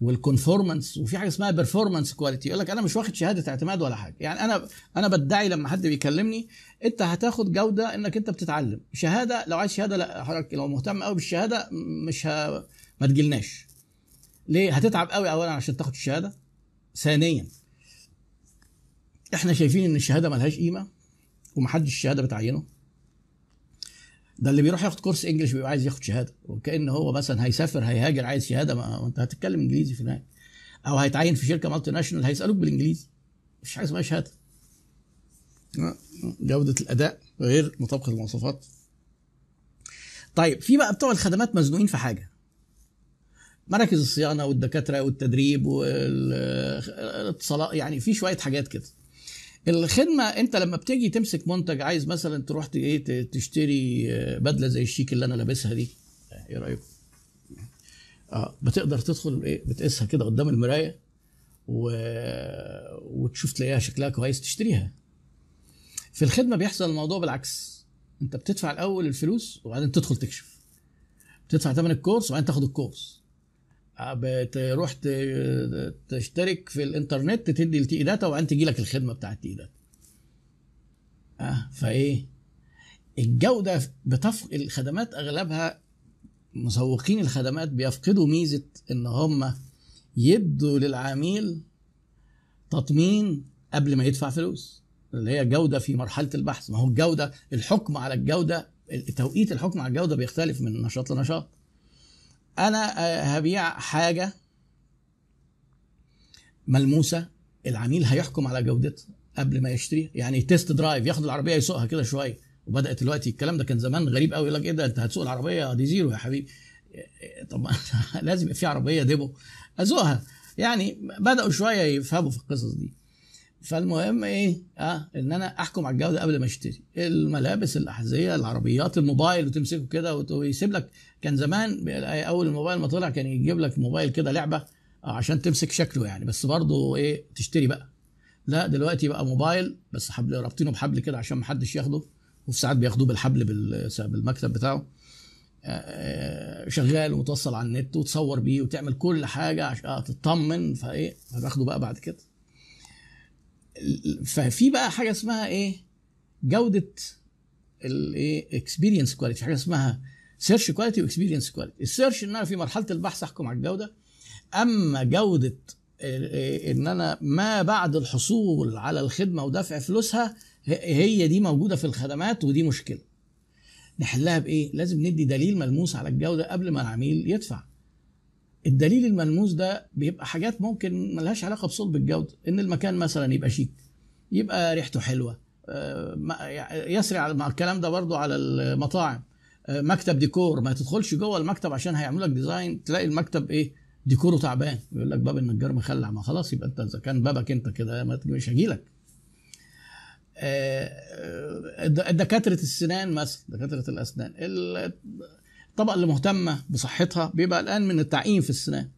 وال conformance وفي حاجة اسمها performance quality يقول لك أنا مش واخد شهادة اعتماد ولا حاجة. يعني أنا أنا بدعي لما حد بيكلمني أنت هتاخد جودة إنك أنت بتتعلم. شهادة لو عايز شهادة لا حضرتك لو مهتم قوي بالشهادة مش ه... ما تجيلناش. ليه؟ هتتعب قوي اولا عشان تاخد الشهادة. ثانيا إحنا شايفين إن الشهادة ملهاش قيمة ومحدش الشهادة بتعينه. ده اللي بيروح ياخد كورس انجلش بيبقى عايز ياخد شهادة. وكان هو مثلا هيسافر هيهاجر عايز شهادة ما أنت هتتكلم إنجليزي في النهاية. أو هيتعين في شركة مالتي ناشونال هيسألوك بالإنجليزي. مفيش حاجة اسمها شهادة. جودة الأداء غير مطابقة المواصفات طيب في بقى بتوع الخدمات مزنوقين في حاجة. مراكز الصيانة والدكاترة والتدريب والاتصالات يعني في شوية حاجات كده. الخدمة انت لما بتيجي تمسك منتج عايز مثلا تروح إيه تشتري بدلة زي الشيك اللي أنا لابسها دي. إيه رايكم آه بتقدر تدخل إيه بتقيسها كده قدام المراية و... وتشوف تلاقيها شكلها كويس تشتريها. في الخدمة بيحصل الموضوع بالعكس. انت بتدفع الأول الفلوس وبعدين تدخل تكشف. تدفع ثمن الكورس وبعدين تاخد الكورس. بتروح تشترك في الإنترنت تدي ال TE Data وبعدين تجي لك الخدمة بتاعت ال TE Data آه فإيه؟ الجودة بتف... الخدمات أغلبها مسوقين الخدمات بيفقدوا ميزة إن هم يدوا للعميل تطمين قبل ما يدفع فلوس اللي هي جودة في مرحلة البحث. ما هو الجوده الحكم على الجوده توقيت الحكم على الجودة بيختلف من نشاط لنشاط. أنا هبيع حاجة ملموسة العميل هيحكم على جودتها قبل ما يشتري يعني test drive ياخد العربية يسوقها كده شوية. وبدأت دلوقتي الكلام ده كان زمان غريب قوي يقول لك إيه ده أنت هتسوق العربية دي زيرو يا حبيبي. طب لازم يبقى في عربية demo أسوقها يعني بدأوا شوية يفهموا في القصص دي. فالمهم إيه؟ آه إن أنا أحكم على الجودة قبل ما أشتري. الملابس الأحذية العربيات الموبايل وتمسكه كده ويسيب لك. كان زمان أول الموبايل ما طلع كان يجيب لك موبايل كده لعبة عشان تمسك شكله يعني. بس برضه إيه؟ تشتري بقى. لا دلوقتي بقى موبايل بس حبل رابطينه بحبل كده عشان ما حدش ياخده. وفي ساعات بياخدوه بالحبل بالمكتب بتاعه. شغال ومتوصل على النت وتصور بيه وتعمل كل حاجة عشان تطمن. فإيه؟ فباخده بقى بعد كده. ففي بقى حاجة اسمها إيه؟ جودة الايه experience quality حاجة اسمها search quality و experience quality ال search إن أنا في مرحلة البحث أحكم على الجودة أما جودة إن أنا ما بعد الحصول على الخدمة ودفع فلوسها هي دي موجودة في الخدمات ودي مشكلة. نحلها بإيه؟ لازم ندي دليل ملموس على الجودة قبل ما العميل يدفع. الدليل الملموس ده بيبقى حاجات ممكن ملهاش علاقة بصلب الجودة إن المكان مثلا يبقى شيك يبقى ريحته حلوة يسري على الكلام ده برضو على المطاعم. مكتب ديكور ما تدخلش جوه المكتب عشان هيعملوا لك ديزاين تلاقي المكتب إيه؟ ديكوره تعبان يقول لك باب النجار مخلع ما خلاص يبقى أنت إذا كان بابك أنت كده مش هجي لك. دكاتره السنان مثلا دكاترة الأسنان الطبقة اللي مهتمة بصحتها بيبقى الآن من التعقيم في السنان.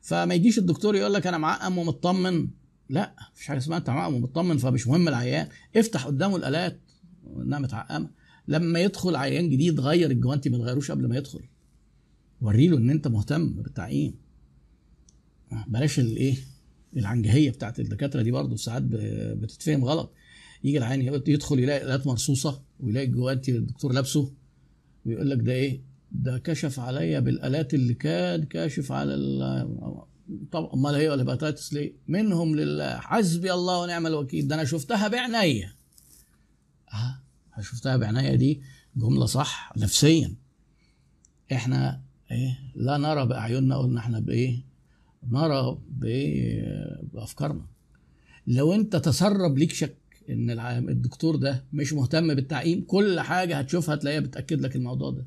فما يجيش الدكتور يقول لك أنا معقم ومطمن. لا مفيش حاجة اسمها أنت معقم ومطمن فمش مهم العيان. افتح قدامه الآلات إنها متعقمة. لما يدخل عيان جديد غير الجوانتي ما تغيروش قبل ما يدخل. وري له إن أنت مهتم بالتعقيم بلاش الايه العنجهية بتاعت الدكاترة دي برضه ساعات بتتفهم غلط. يجي العيان يدخل يلاقي آلات مرصوصة ويلاقي الجوانتي الدكتور لابسه. ويقول لك ده إيه؟ ده كشف عليا بالآلات اللي كان كاشف على طب أمال هي الهيباتيتس ليه؟ منهم لله حسبي الله ونعم الوكيل. ده أنا شفتها بعينيا آه شفتها بعينيا دي جملة صح نفسيا. إحنا إيه؟ لا نرى بأعيننا قلنا إحنا بإيه؟ نرى بايه بأفكارنا. لو أنت تسرب ليك شك إن الدكتور ده مش مهتم بالتعقيم كل حاجة هتشوفها تلاقيها بتأكد لك الموضوع ده.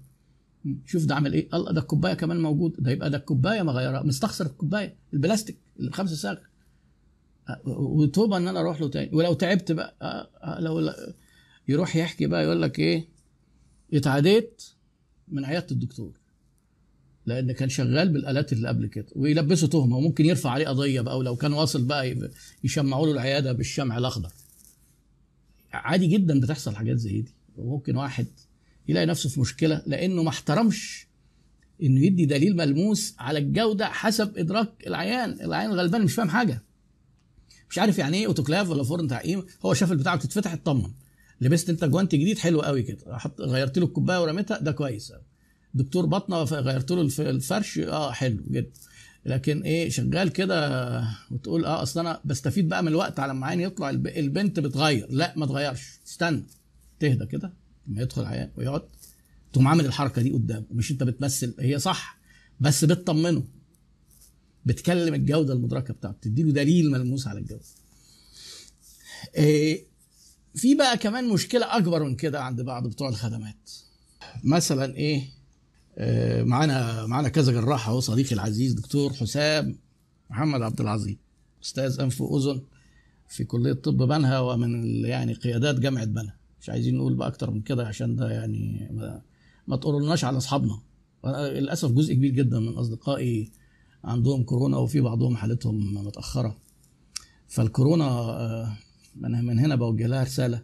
شوف ده عمل إيه؟ الله ده الكوباية كمان موجود. ده يبقى ده الكوباية مغيرها مستخسر الكوباية البلاستيك اللي بخمسه ساغ وطوبى إن أنا أروح له تاني. ولو تعبت بقى لو لا يروح يحكي بقى يقول لك إيه؟ اتعديت من عيادة الدكتور. لأن كان شغال بالآلات اللي قبل كده. ويلبسه تهمة وممكن يرفع عليه قضية بقى. ولو كان واصل بقى يشمعوا له العيادة بالشمع الأخضر. عادي جدا بتحصل حاجات زي دي. وممكن واحد يلاقي نفسه في مشكلة لأنه ما احترمش إنه يدي دليل ملموس على الجودة حسب إدراك العيان. العيان غلبان مش فاهم حاجة. مش عارف يعني إيه أوتوكلاف ولا فرن تعقيم. هو شاف البتاع بتتفتح اطمن. لبست أنت جوانت جديد حلو قوي كده. حط غيرت له الكوباية ورميتها ده كويس قوي دكتور بطنة غيرت له الف- الفرش آه حلو جدا. لكن إيه شغال كده وتقول آه أصل أنا بستفيد بقى من الوقت على ما يطلع الب- البنت بتغير. لا ما تغيرش. استنى تهدى كده. لما يدخل عيان ويقعد تقوم عامل الحركة دي قدامه مش أنت بتمثل هي صح بس بتطمنه. بتكلم الجودة المدركة بتاعته بتديله دليل ملموس على الجودة. إيه في بقى كمان مشكلة أكبر من كده عند بعض بتوع الخدمات. مثلا إيه؟ آه، معانا معانا كذا جراح أهو صديقي العزيز دكتور حسام محمد عبد العظيم أستاذ أنف واذن في كلية طب بنها ومن يعني قيادات جامعة بنها. مش عايزين نقول بقى أكتر من كده عشان ده يعني ما, ما تقولناش على أصحابنا. للأسف جزء كبير جدا من أصدقائي عندهم كورونا وفي بعضهم حالتهم متأخرة. فالكورونا آه، من من هنا بوجه لها رسالة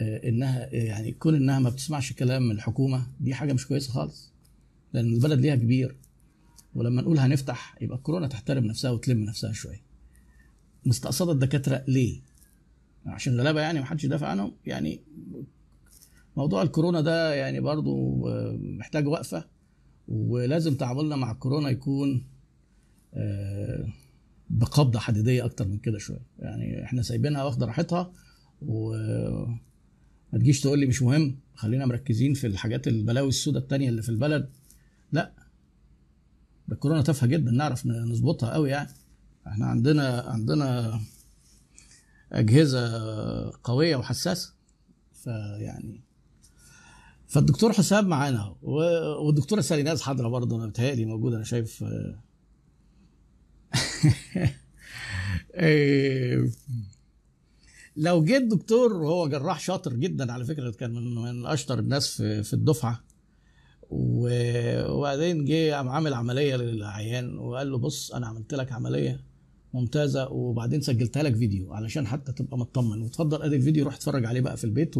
آه، إنها يعني كون إنها ما بتسمعش كلام من الحكومة دي حاجة مش كويسة خالص لأن البلد ليها كبير. ولما نقول هنفتح يبقى الكورونا تحترم نفسها وتلم نفسها شوية. مستقصدة الدكاترة ليه؟ عشان غلابه يعني ما حدش يدافع عنهم. يعني موضوع الكورونا ده يعني برضو آه، محتاج وقفة ولازم تعاملنا مع الكورونا يكون آه، بقبضة حديدية أكتر من كده شوية. يعني إحنا سايبينها واخدة راحتها وما تجيش تقول لي مش مهم خلينا مركزين في الحاجات البلاوي السوداء التانية اللي في البلد. لا ده الكورونا تافهة جدا نعرف نظبطها قوي يعني. إحنا عندنا عندنا أجهزة قوية وحساسة. فيعني فالدكتور حسام معانا. والدكتوره ساليناز حاضره برضه أنا بتهيألي موجودة أنا شايف إيه، لو جه الدكتور وهو جراح شاطر جدا على فكرة كان من من أشطر الناس في في الدفعة. وبعدين جه قام عامل عملية للعيان وقال له بص أنا عملت لك عملية. ممتازة. وبعدين سجلتها لك فيديو علشان حتى تبقى مطمن. وتفضل ادي الفيديو روح اتفرج عليه بقى في البيت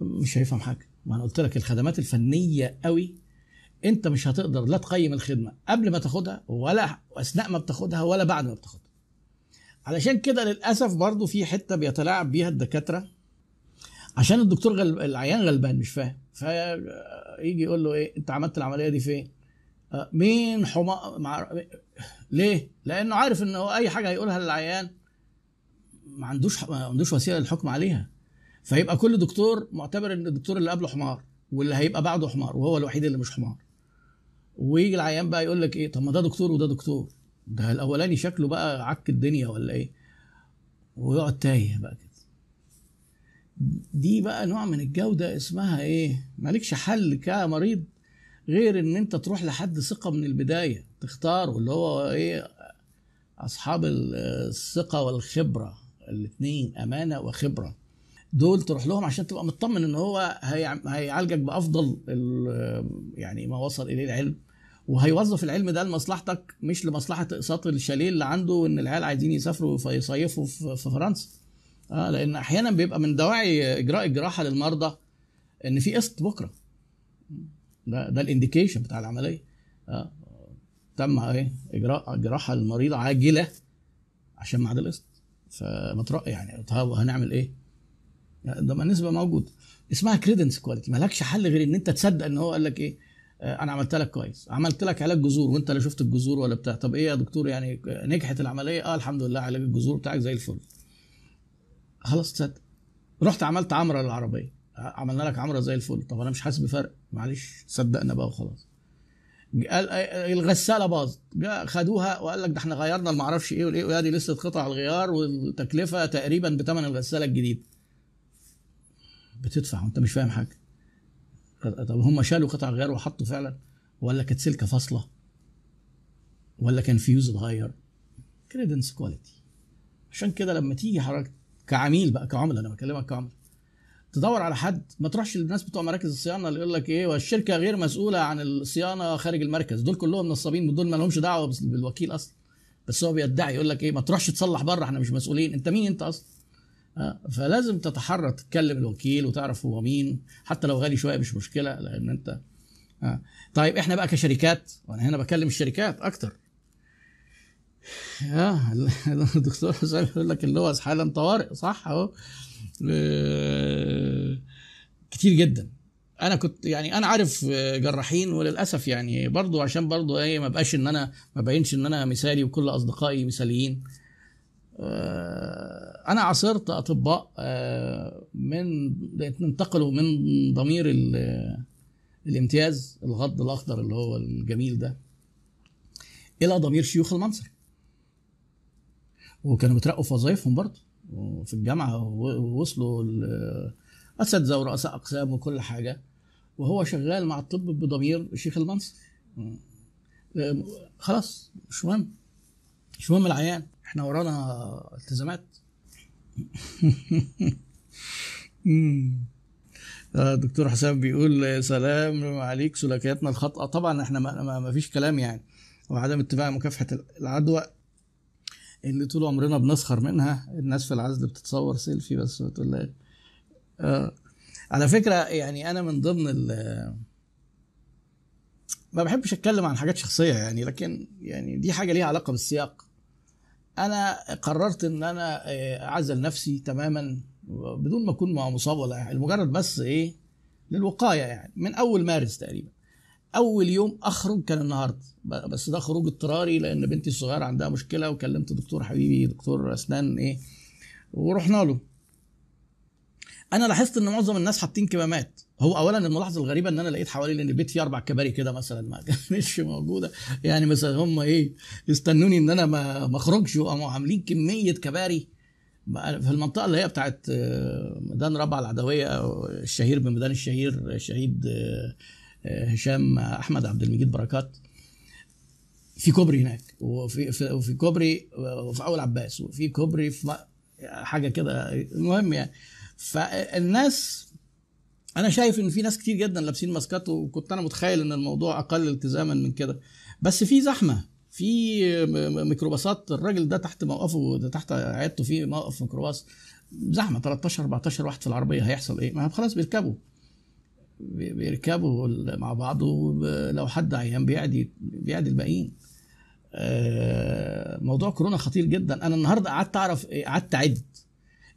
ومش هيفهم حاجة. ما أنا قلت لك الخدمات الفنية قوي. أنت مش هتقدر لا تقيم الخدمة قبل ما تاخدها ولا أثناء ما بتاخدها ولا بعد ما بتاخدها. علشان كده للأسف برضو في حتة بيتلاعب بيها الدكاترة. عشان الدكتور غلب... العيان غلبان مش فاهم. فيجي يقول له إيه أنت عملت العملية دي فين آه، مين حما مع... ليه؟ لأنه عارف ان أي حاجة هيقولها للعيان ما عندوش ما عندوش وسيلة للحكم عليها. فيبقى كل دكتور معتبر إن الدكتور اللي قبله حمار واللي هيبقى بعده حمار وهو الوحيد اللي مش حمار. ويجي العيان بقى يقول لك إيه؟ طب ما ده دكتور وده دكتور. ده الأولاني شكله بقى عك الدنيا ولا إيه؟ ويقعد تايه بقى كده. دي بقى نوع من الجودة اسمها إيه؟ مالكش حل كمريض غير إن أنت تروح لحد ثقة من البداية تختاره اللي هو إيه أصحاب الثقة والخبرة الاثنين أمانة وخبرة. دول تروح لهم عشان تبقى مطمن إن هو هي- هيعالجك بأفضل يعني ما وصل إليه العلم. وهيوظف العلم ده لمصلحتك مش لمصلحة اقساط الشاليه اللي عنده وإن العيال عايزين يسافروا فيصيفوا في في فرنسا. آه لأن أحيانا بيبقى من دواعي إجراء الجراحة للمرضى إن في قسط بكرة. ده ده الانديكيشن بتاع العملية. آه. تم إيه؟ إجراء جراحة للمريض عاجلة عشان ميعاد القسط. فما ترق يعني طب هنعمل إيه؟ ده ما نسبه موجود اسمها credence quality مالكش حل غير إن أنت تصدق إن هو قال لك إيه؟ آه، أنا عملت لك كويس. عملت لك علاج جذور وأنت لا شفت الجذور ولا بتاع. طب إيه يا دكتور؟ يعني نجحت العملية؟ آه الحمد لله علاج الجذور بتاعك زي الفل. خلاص تصدق. رحت عملت عمرة للعربية. عملنا لك عمرة زي الفل. طب أنا مش حاسس بفرق. معلش صدقنا بقى وخلاص. قال الغسالة باظت. خدوها وقال لك ده إحنا غيرنا ما أعرفش إيه والايه وادي لسه قطع الغيار والتكلفة تقريبا بثمن الغسالة الجديد بتدفع وانت مش فاهم حاجة. طب هم شالوا قطع غيار وحطوا فعلا؟ ولا كانت سلكة فاصلة؟ ولا كان فيوز اتغير؟ credence quality عشان كده لما تيجي حضرتك كعميل بقى كعملاء أنا بكلمك كعملاء. تدور على حد ما تروحش للناس بتوع مراكز الصيانة اللي يقول لك إيه والشركة غير مسؤولة عن الصيانة خارج المركز. دول كلهم نصابين دول ما لهمش دعوة بالوكيل أصلا. بس هو بيدعي يقول لك إيه ما تروحش تصلح بره إحنا مش مسؤولين. أنت مين أنت أصلا؟ آه، فلازم تتحرى تتكلم الوكيل وتعرف هو مين. حتى لو غالي شوية مش مشكلة لأن أنت آه. طيب إحنا بقى كشركات وأنا هنا بكلم الشركات أكتر. آه الدكتور حسام يقول لك اللغز حالا طوارئ صح؟ أهو. آه، كتير جدا. أنا كنت يعني أنا عارف جراحين وللأسف يعني برضو عشان برضو إيه ما بقاش إن أنا ما بينش إن أنا مثالي وكل أصدقائي مثاليين. آه، أنا عاصرت أطباء آه، من انتقلوا من ضمير الامتياز الغض الأخضر اللي هو الجميل ده إلى ضمير شيوخ المنصر وكانوا بيترقوا في وظائفهم برضه. وفي الجامعة ووصلوا أساتذة ورؤساء أقسام وكل حاجة. وهو شغال مع الطب بضمير شيخ المنصر خلاص مش مهم. مش مهم العيان. إحنا ورانا التزامات. آه، دكتور حسام بيقول سلام عليك سلوكياتنا الخاطئة. طبعا إحنا ما فيش كلام يعني. وعدم اتباع مكافحة العدوى اللي طول عمرنا بنسخر منها الناس في العزل بتتصور سيلفي بس بتقول آه على فكرة يعني أنا من ضمن ال ما بحبش أتكلم عن حاجات شخصية يعني لكن يعني دي حاجة ليها علاقة بالسياق. أنا قررت إن أنا آه، أعزل نفسي تماما بدون ما أكون مصاب ولا مجرد بس إيه للوقاية يعني من أول مارس تقريبا. أول يوم أخرج كان النهارده. بس ده خروج اضطراري لأن بنتي الصغيرة عندها مشكلة وكلمت دكتور حبيبي دكتور أسنان إيه ورحنا له. أنا لاحظت إن معظم الناس حاطين كمامات. هو اولا الملاحظه الغريبة إن أنا لقيت حوالي لأن البيت فيه أربع كباري كده مثلا ما كانتش موجودة. يعني مثلا هم إيه يستنوني إن أنا ما أخرجش وقاموا عاملين كمية كباري. في المنطقة اللي هي بتاعت آه، ميدان رابعة العدوية الشهير بميدان الشهير الشهيد آه، آه، هشام أحمد عبد المجيد بركات في كوبري هناك وفي وفي كوبري وفي أول عباس وفي كوبري في حاجة كده. المهم يعني فالناس أنا شايف إن في ناس كتير جدا لابسين ماسكات وكنت أنا متخيل إن الموضوع أقل التزاما من كده. بس في زحمة في ميكروباصات الراجل ده تحت موقفه ده تحت عيادته في موقف ميكروباص زحمة 13 14 واحد في العربية هيحصل إيه؟ ما خلاص بيركبوا. بيركبوا مع بعض ولو حد عيان بيعدي بيعدي الباقيين. آه، موضوع كورونا خطير جدا. أنا النهارده قعدت أعرف قعدت أعد.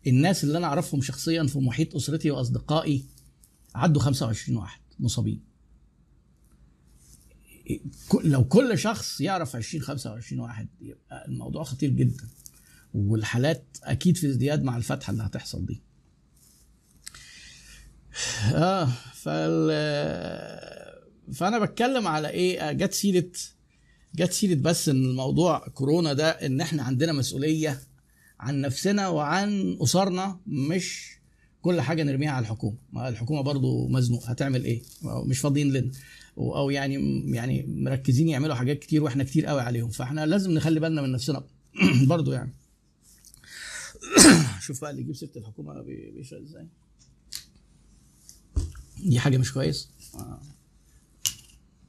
الناس اللي أنا أعرفهم شخصيا في محيط أسرتي وأصدقائي عدوا 25 واحد مصابين. لو كل شخص يعرف 20 25 واحد يبقى الموضوع خطير جدا. والحالات أكيد في ازدياد مع الفتحة اللي هتحصل دي. آه فال فأنا بتكلم على إيه؟ جت سيرة جت سيرة بس إن الموضوع كورونا ده إن إحنا عندنا مسؤولية عن نفسنا وعن أسرنا مش كل حاجة نرميها على الحكومة. ما الحكومة برضو مزنوق هتعمل إيه؟ مش فاضيين لنا. أو يعني يعني مركزين يعملوا حاجات كتير وإحنا كتير قوي عليهم. فإحنا لازم نخلي بالنا من نفسنا. برضو يعني. شوف بقى اللي يجيب سيرة الحكومة بيشرب إزاي. دي حاجة مش كويس.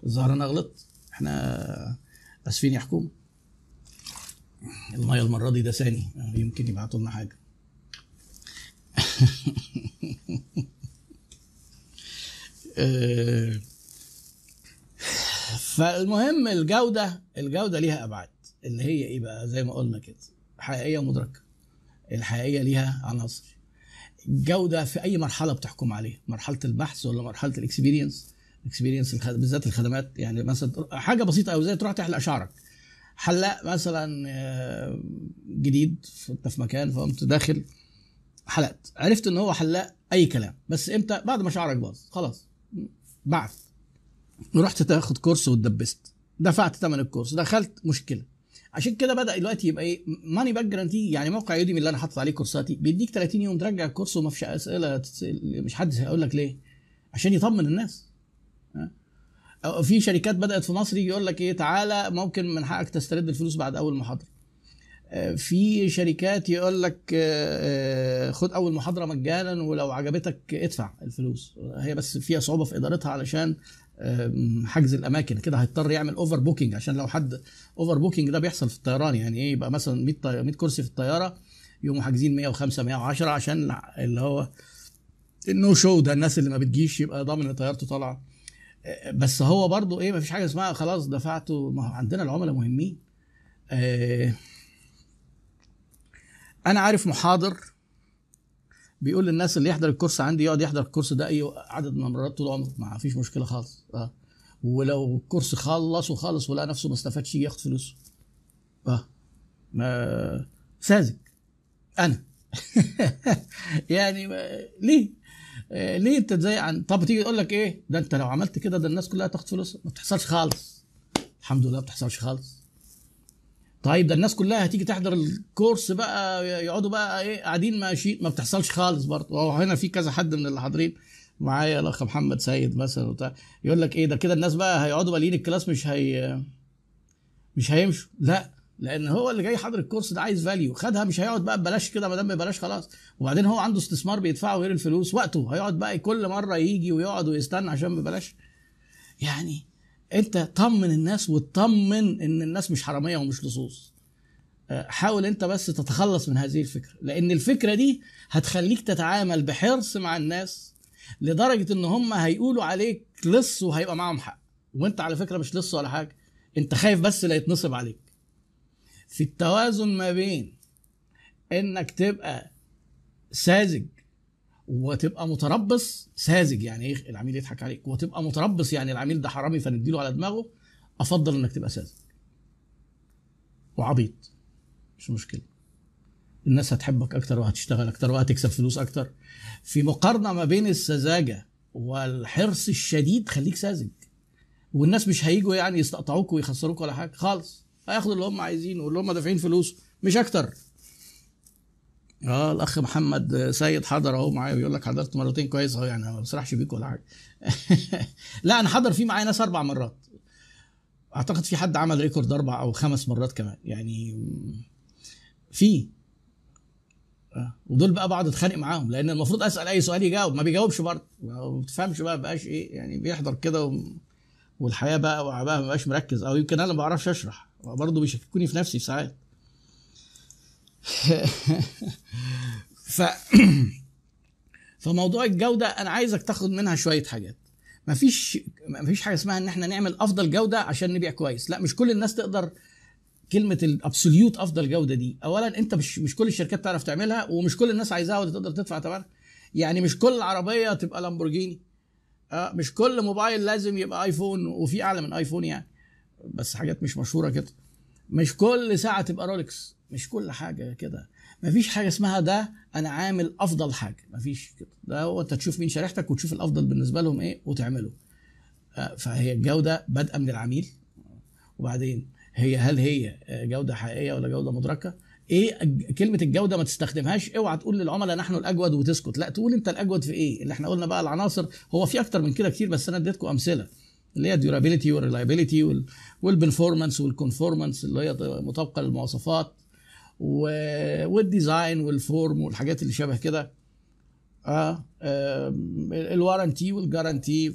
الظاهر أنا غلطت. إحنا آسفين يا حكومه المية المرة دي ده ثاني. يمكن يبعتوا لنا حاجة. فالمهم الجودة الجودة ليها أبعاد. اللي هي إيه بقى؟ زي ما قلنا كده. حقيقية ومدركة. الحقيقية ليها عناصر. الجوده في أي مرحلة بتحكم عليها مرحلة البحث ولا مرحلة ال experience experience بالذات الخدمات. يعني مثلا حاجة بسيطة قوي زي تروح تحلق شعرك. حلاق مثلا آه، جديد انت في مكان فقمت داخل حلقت. عرفت إن هو حلاق أي كلام. بس إمتى؟ بعد ما شعرك باظ. خلاص. بعد. رحت تاخد كورس واتدبست. دفعت ثمن الكورس. دخلت مشكلة. عشان كده بدأ دلوقتي يبقى إيه money back guarantee يعني موقع Udemy اللي أنا حاطط عليه كورساتي بيديك 30 يوم ترجع الكورس وما فيش أسئلة مش حد هيقول لك ليه. عشان يطمن الناس. في شركات بدأت في مصر يقول لك إيه تعالى ممكن من حقك تسترد الفلوس بعد أول محاضرة. آه، في شركات يقول لك آه، آه، خد أول محاضرة مجانا ولو عجبتك ادفع الفلوس. هي بس فيها صعوبة في إدارتها علشان حجز الأماكن كده هيضطر يعمل overbooking عشان لو حد overbooking ده بيحصل في الطيران يعني إيه؟ يبقى مثلا 100 100 كرسي في الطيارة يقوموا حاجزين 105 110 عشان اللي هو النو شو ده الناس اللي ما بتجيش يبقى ضامن إن طيارته طالعة. آه، بس هو برضو إيه؟ ما فيش حاجة اسمها خلاص دفعته. ما هو عندنا العملاء مهمين. آه، أنا عارف محاضر بيقول للناس اللي يحضر الكورس عندي يقعد يحضر الكورس ده أي عدد من المرات طول عمره. ما فيش مشكلة خالص. آه. ولو الكورس خلص وخلص ولقى نفسه ما استفادش ياخد فلوسه. آه. ما ساذج. أنا. يعني. ليه؟ آه ليه أنت زي عن طب تيجي تقول لك إيه؟ ده أنت لو عملت كده ده الناس كلها تاخد فلوسها. ما بتحصلش خالص. الحمد لله ما بتحصلش خالص. طيب ده الناس كلها هتيجي تحضر الكورس بقى يقعدوا بقى إيه قاعدين ماشيين ما بتحصلش خالص برضه. وهو هنا في كذا حد من اللي حاضرين معايا الأخ محمد سيد مثلا وبتاع يقول لك إيه ده كده الناس بقى هيقعدوا مالين الكلاس مش هي مش هيمشوا. لا لأن هو اللي جاي حاضر الكورس ده عايز فاليو خدها مش هيقعد بقى ببلاش كده ما دام ببلاش خلاص. وبعدين هو عنده استثمار بيدفعه غير الفلوس وقته هيقعد بقى كل مرة يجي ويقعد ويستنى عشان ببلاش. يعني انت طمن الناس وتطمن ان الناس مش حرامية ومش لصوص. حاول انت بس تتخلص من هذه الفكرة لأن الفكرة دي هتخليك تتعامل بحرص مع الناس لدرجة ان هم هيقولوا عليك لص وهيبقى معاهم حق. وانت على فكرة مش لص ولا حاجة انت خايف بس لا يتنصب عليك. في التوازن ما بين انك تبقى ساذج وتبقى متربص ساذج. يعني إيه العميل يضحك عليك؟ وتبقى متربص يعني العميل ده حرامي فنديله على دماغه أفضل إنك تبقى ساذج. وعبيط. مش مشكلة. الناس هتحبك أكتر وهتشتغل أكتر وهتكسب فلوس أكتر. في مقارنة ما بين السذاجة والحرص الشديد خليك ساذج. والناس مش هيجوا يعني يستقطعوك ويخسروك ولا حاجة. خالص. هياخدوا اللي هم عايزينه واللي هم دافعين فلوس. مش أكتر. آه الأخ محمد سيد حضر أهو معايا بيقول لك حضرت مرتين كويس أهو يعني ما بسرحش بيك ولا حاجة. لا أنا حضر فيه معايا ناس أربع مرات. أعتقد في حد عمل ريكورد أربع أو خمس مرات كمان يعني في. ودول بقى بقعد أتخانق معاهم لأن المفروض أسأل أي سؤال يجاوب ما بيجاوبش برضه. ما بتفهمش بقى بقاش إيه يعني بيحضر كده و... والحياة بقى بقى ما بقاش مركز. أو يمكن أنا ما بعرفش أشرح برضه بيشككوني في نفسي ساعات. ف فموضوع الجودة أنا عايزك تاخد منها شوية حاجات. مفيش مفيش حاجة اسمها إن إحنا نعمل أفضل جودة عشان نبيع كويس. لا مش كل الناس تقدر كلمة ال absolute أفضل جودة دي. اولا أنت مش مش كل الشركات تعرف تعملها ومش كل الناس عايزاها وتقدر تدفع ثمنها يعني مش كل عربيه تبقى لامبورجيني. آه مش كل موبايل لازم يبقى آيفون وفي أعلى من آيفون يعني. بس حاجات مش مشهورة كده. مش كل ساعة تبقى رولكس مش كل حاجة كده. مفيش حاجة اسمها ده أنا عامل أفضل حاجة. مفيش كده. ده هو أنت تشوف مين شريحتك وتشوف الأفضل بالنسبة لهم إيه وتعمله. آه فهي الجوده بادئة من العميل. وبعدين هي هل هي جودة حقيقية ولا جودة مدركة؟ إيه كلمة الجودة ما تستخدمهاش اوعى تقول للعملاء نحن الأجود وتسكت. لا تقول أنت الأجود في إيه؟ اللي إحنا قلنا بقى العناصر هو في أكتر من كده كتير بس أنا اديتكم أمثلة. اللي هي الديورابيلتي والريلايبيلتي والبرفورمانس والكونفورمانس اللي هي مطابقة للمواصفات وال design وال form والحاجات اللي شبه كده. آه, الوارنتي والجارانتي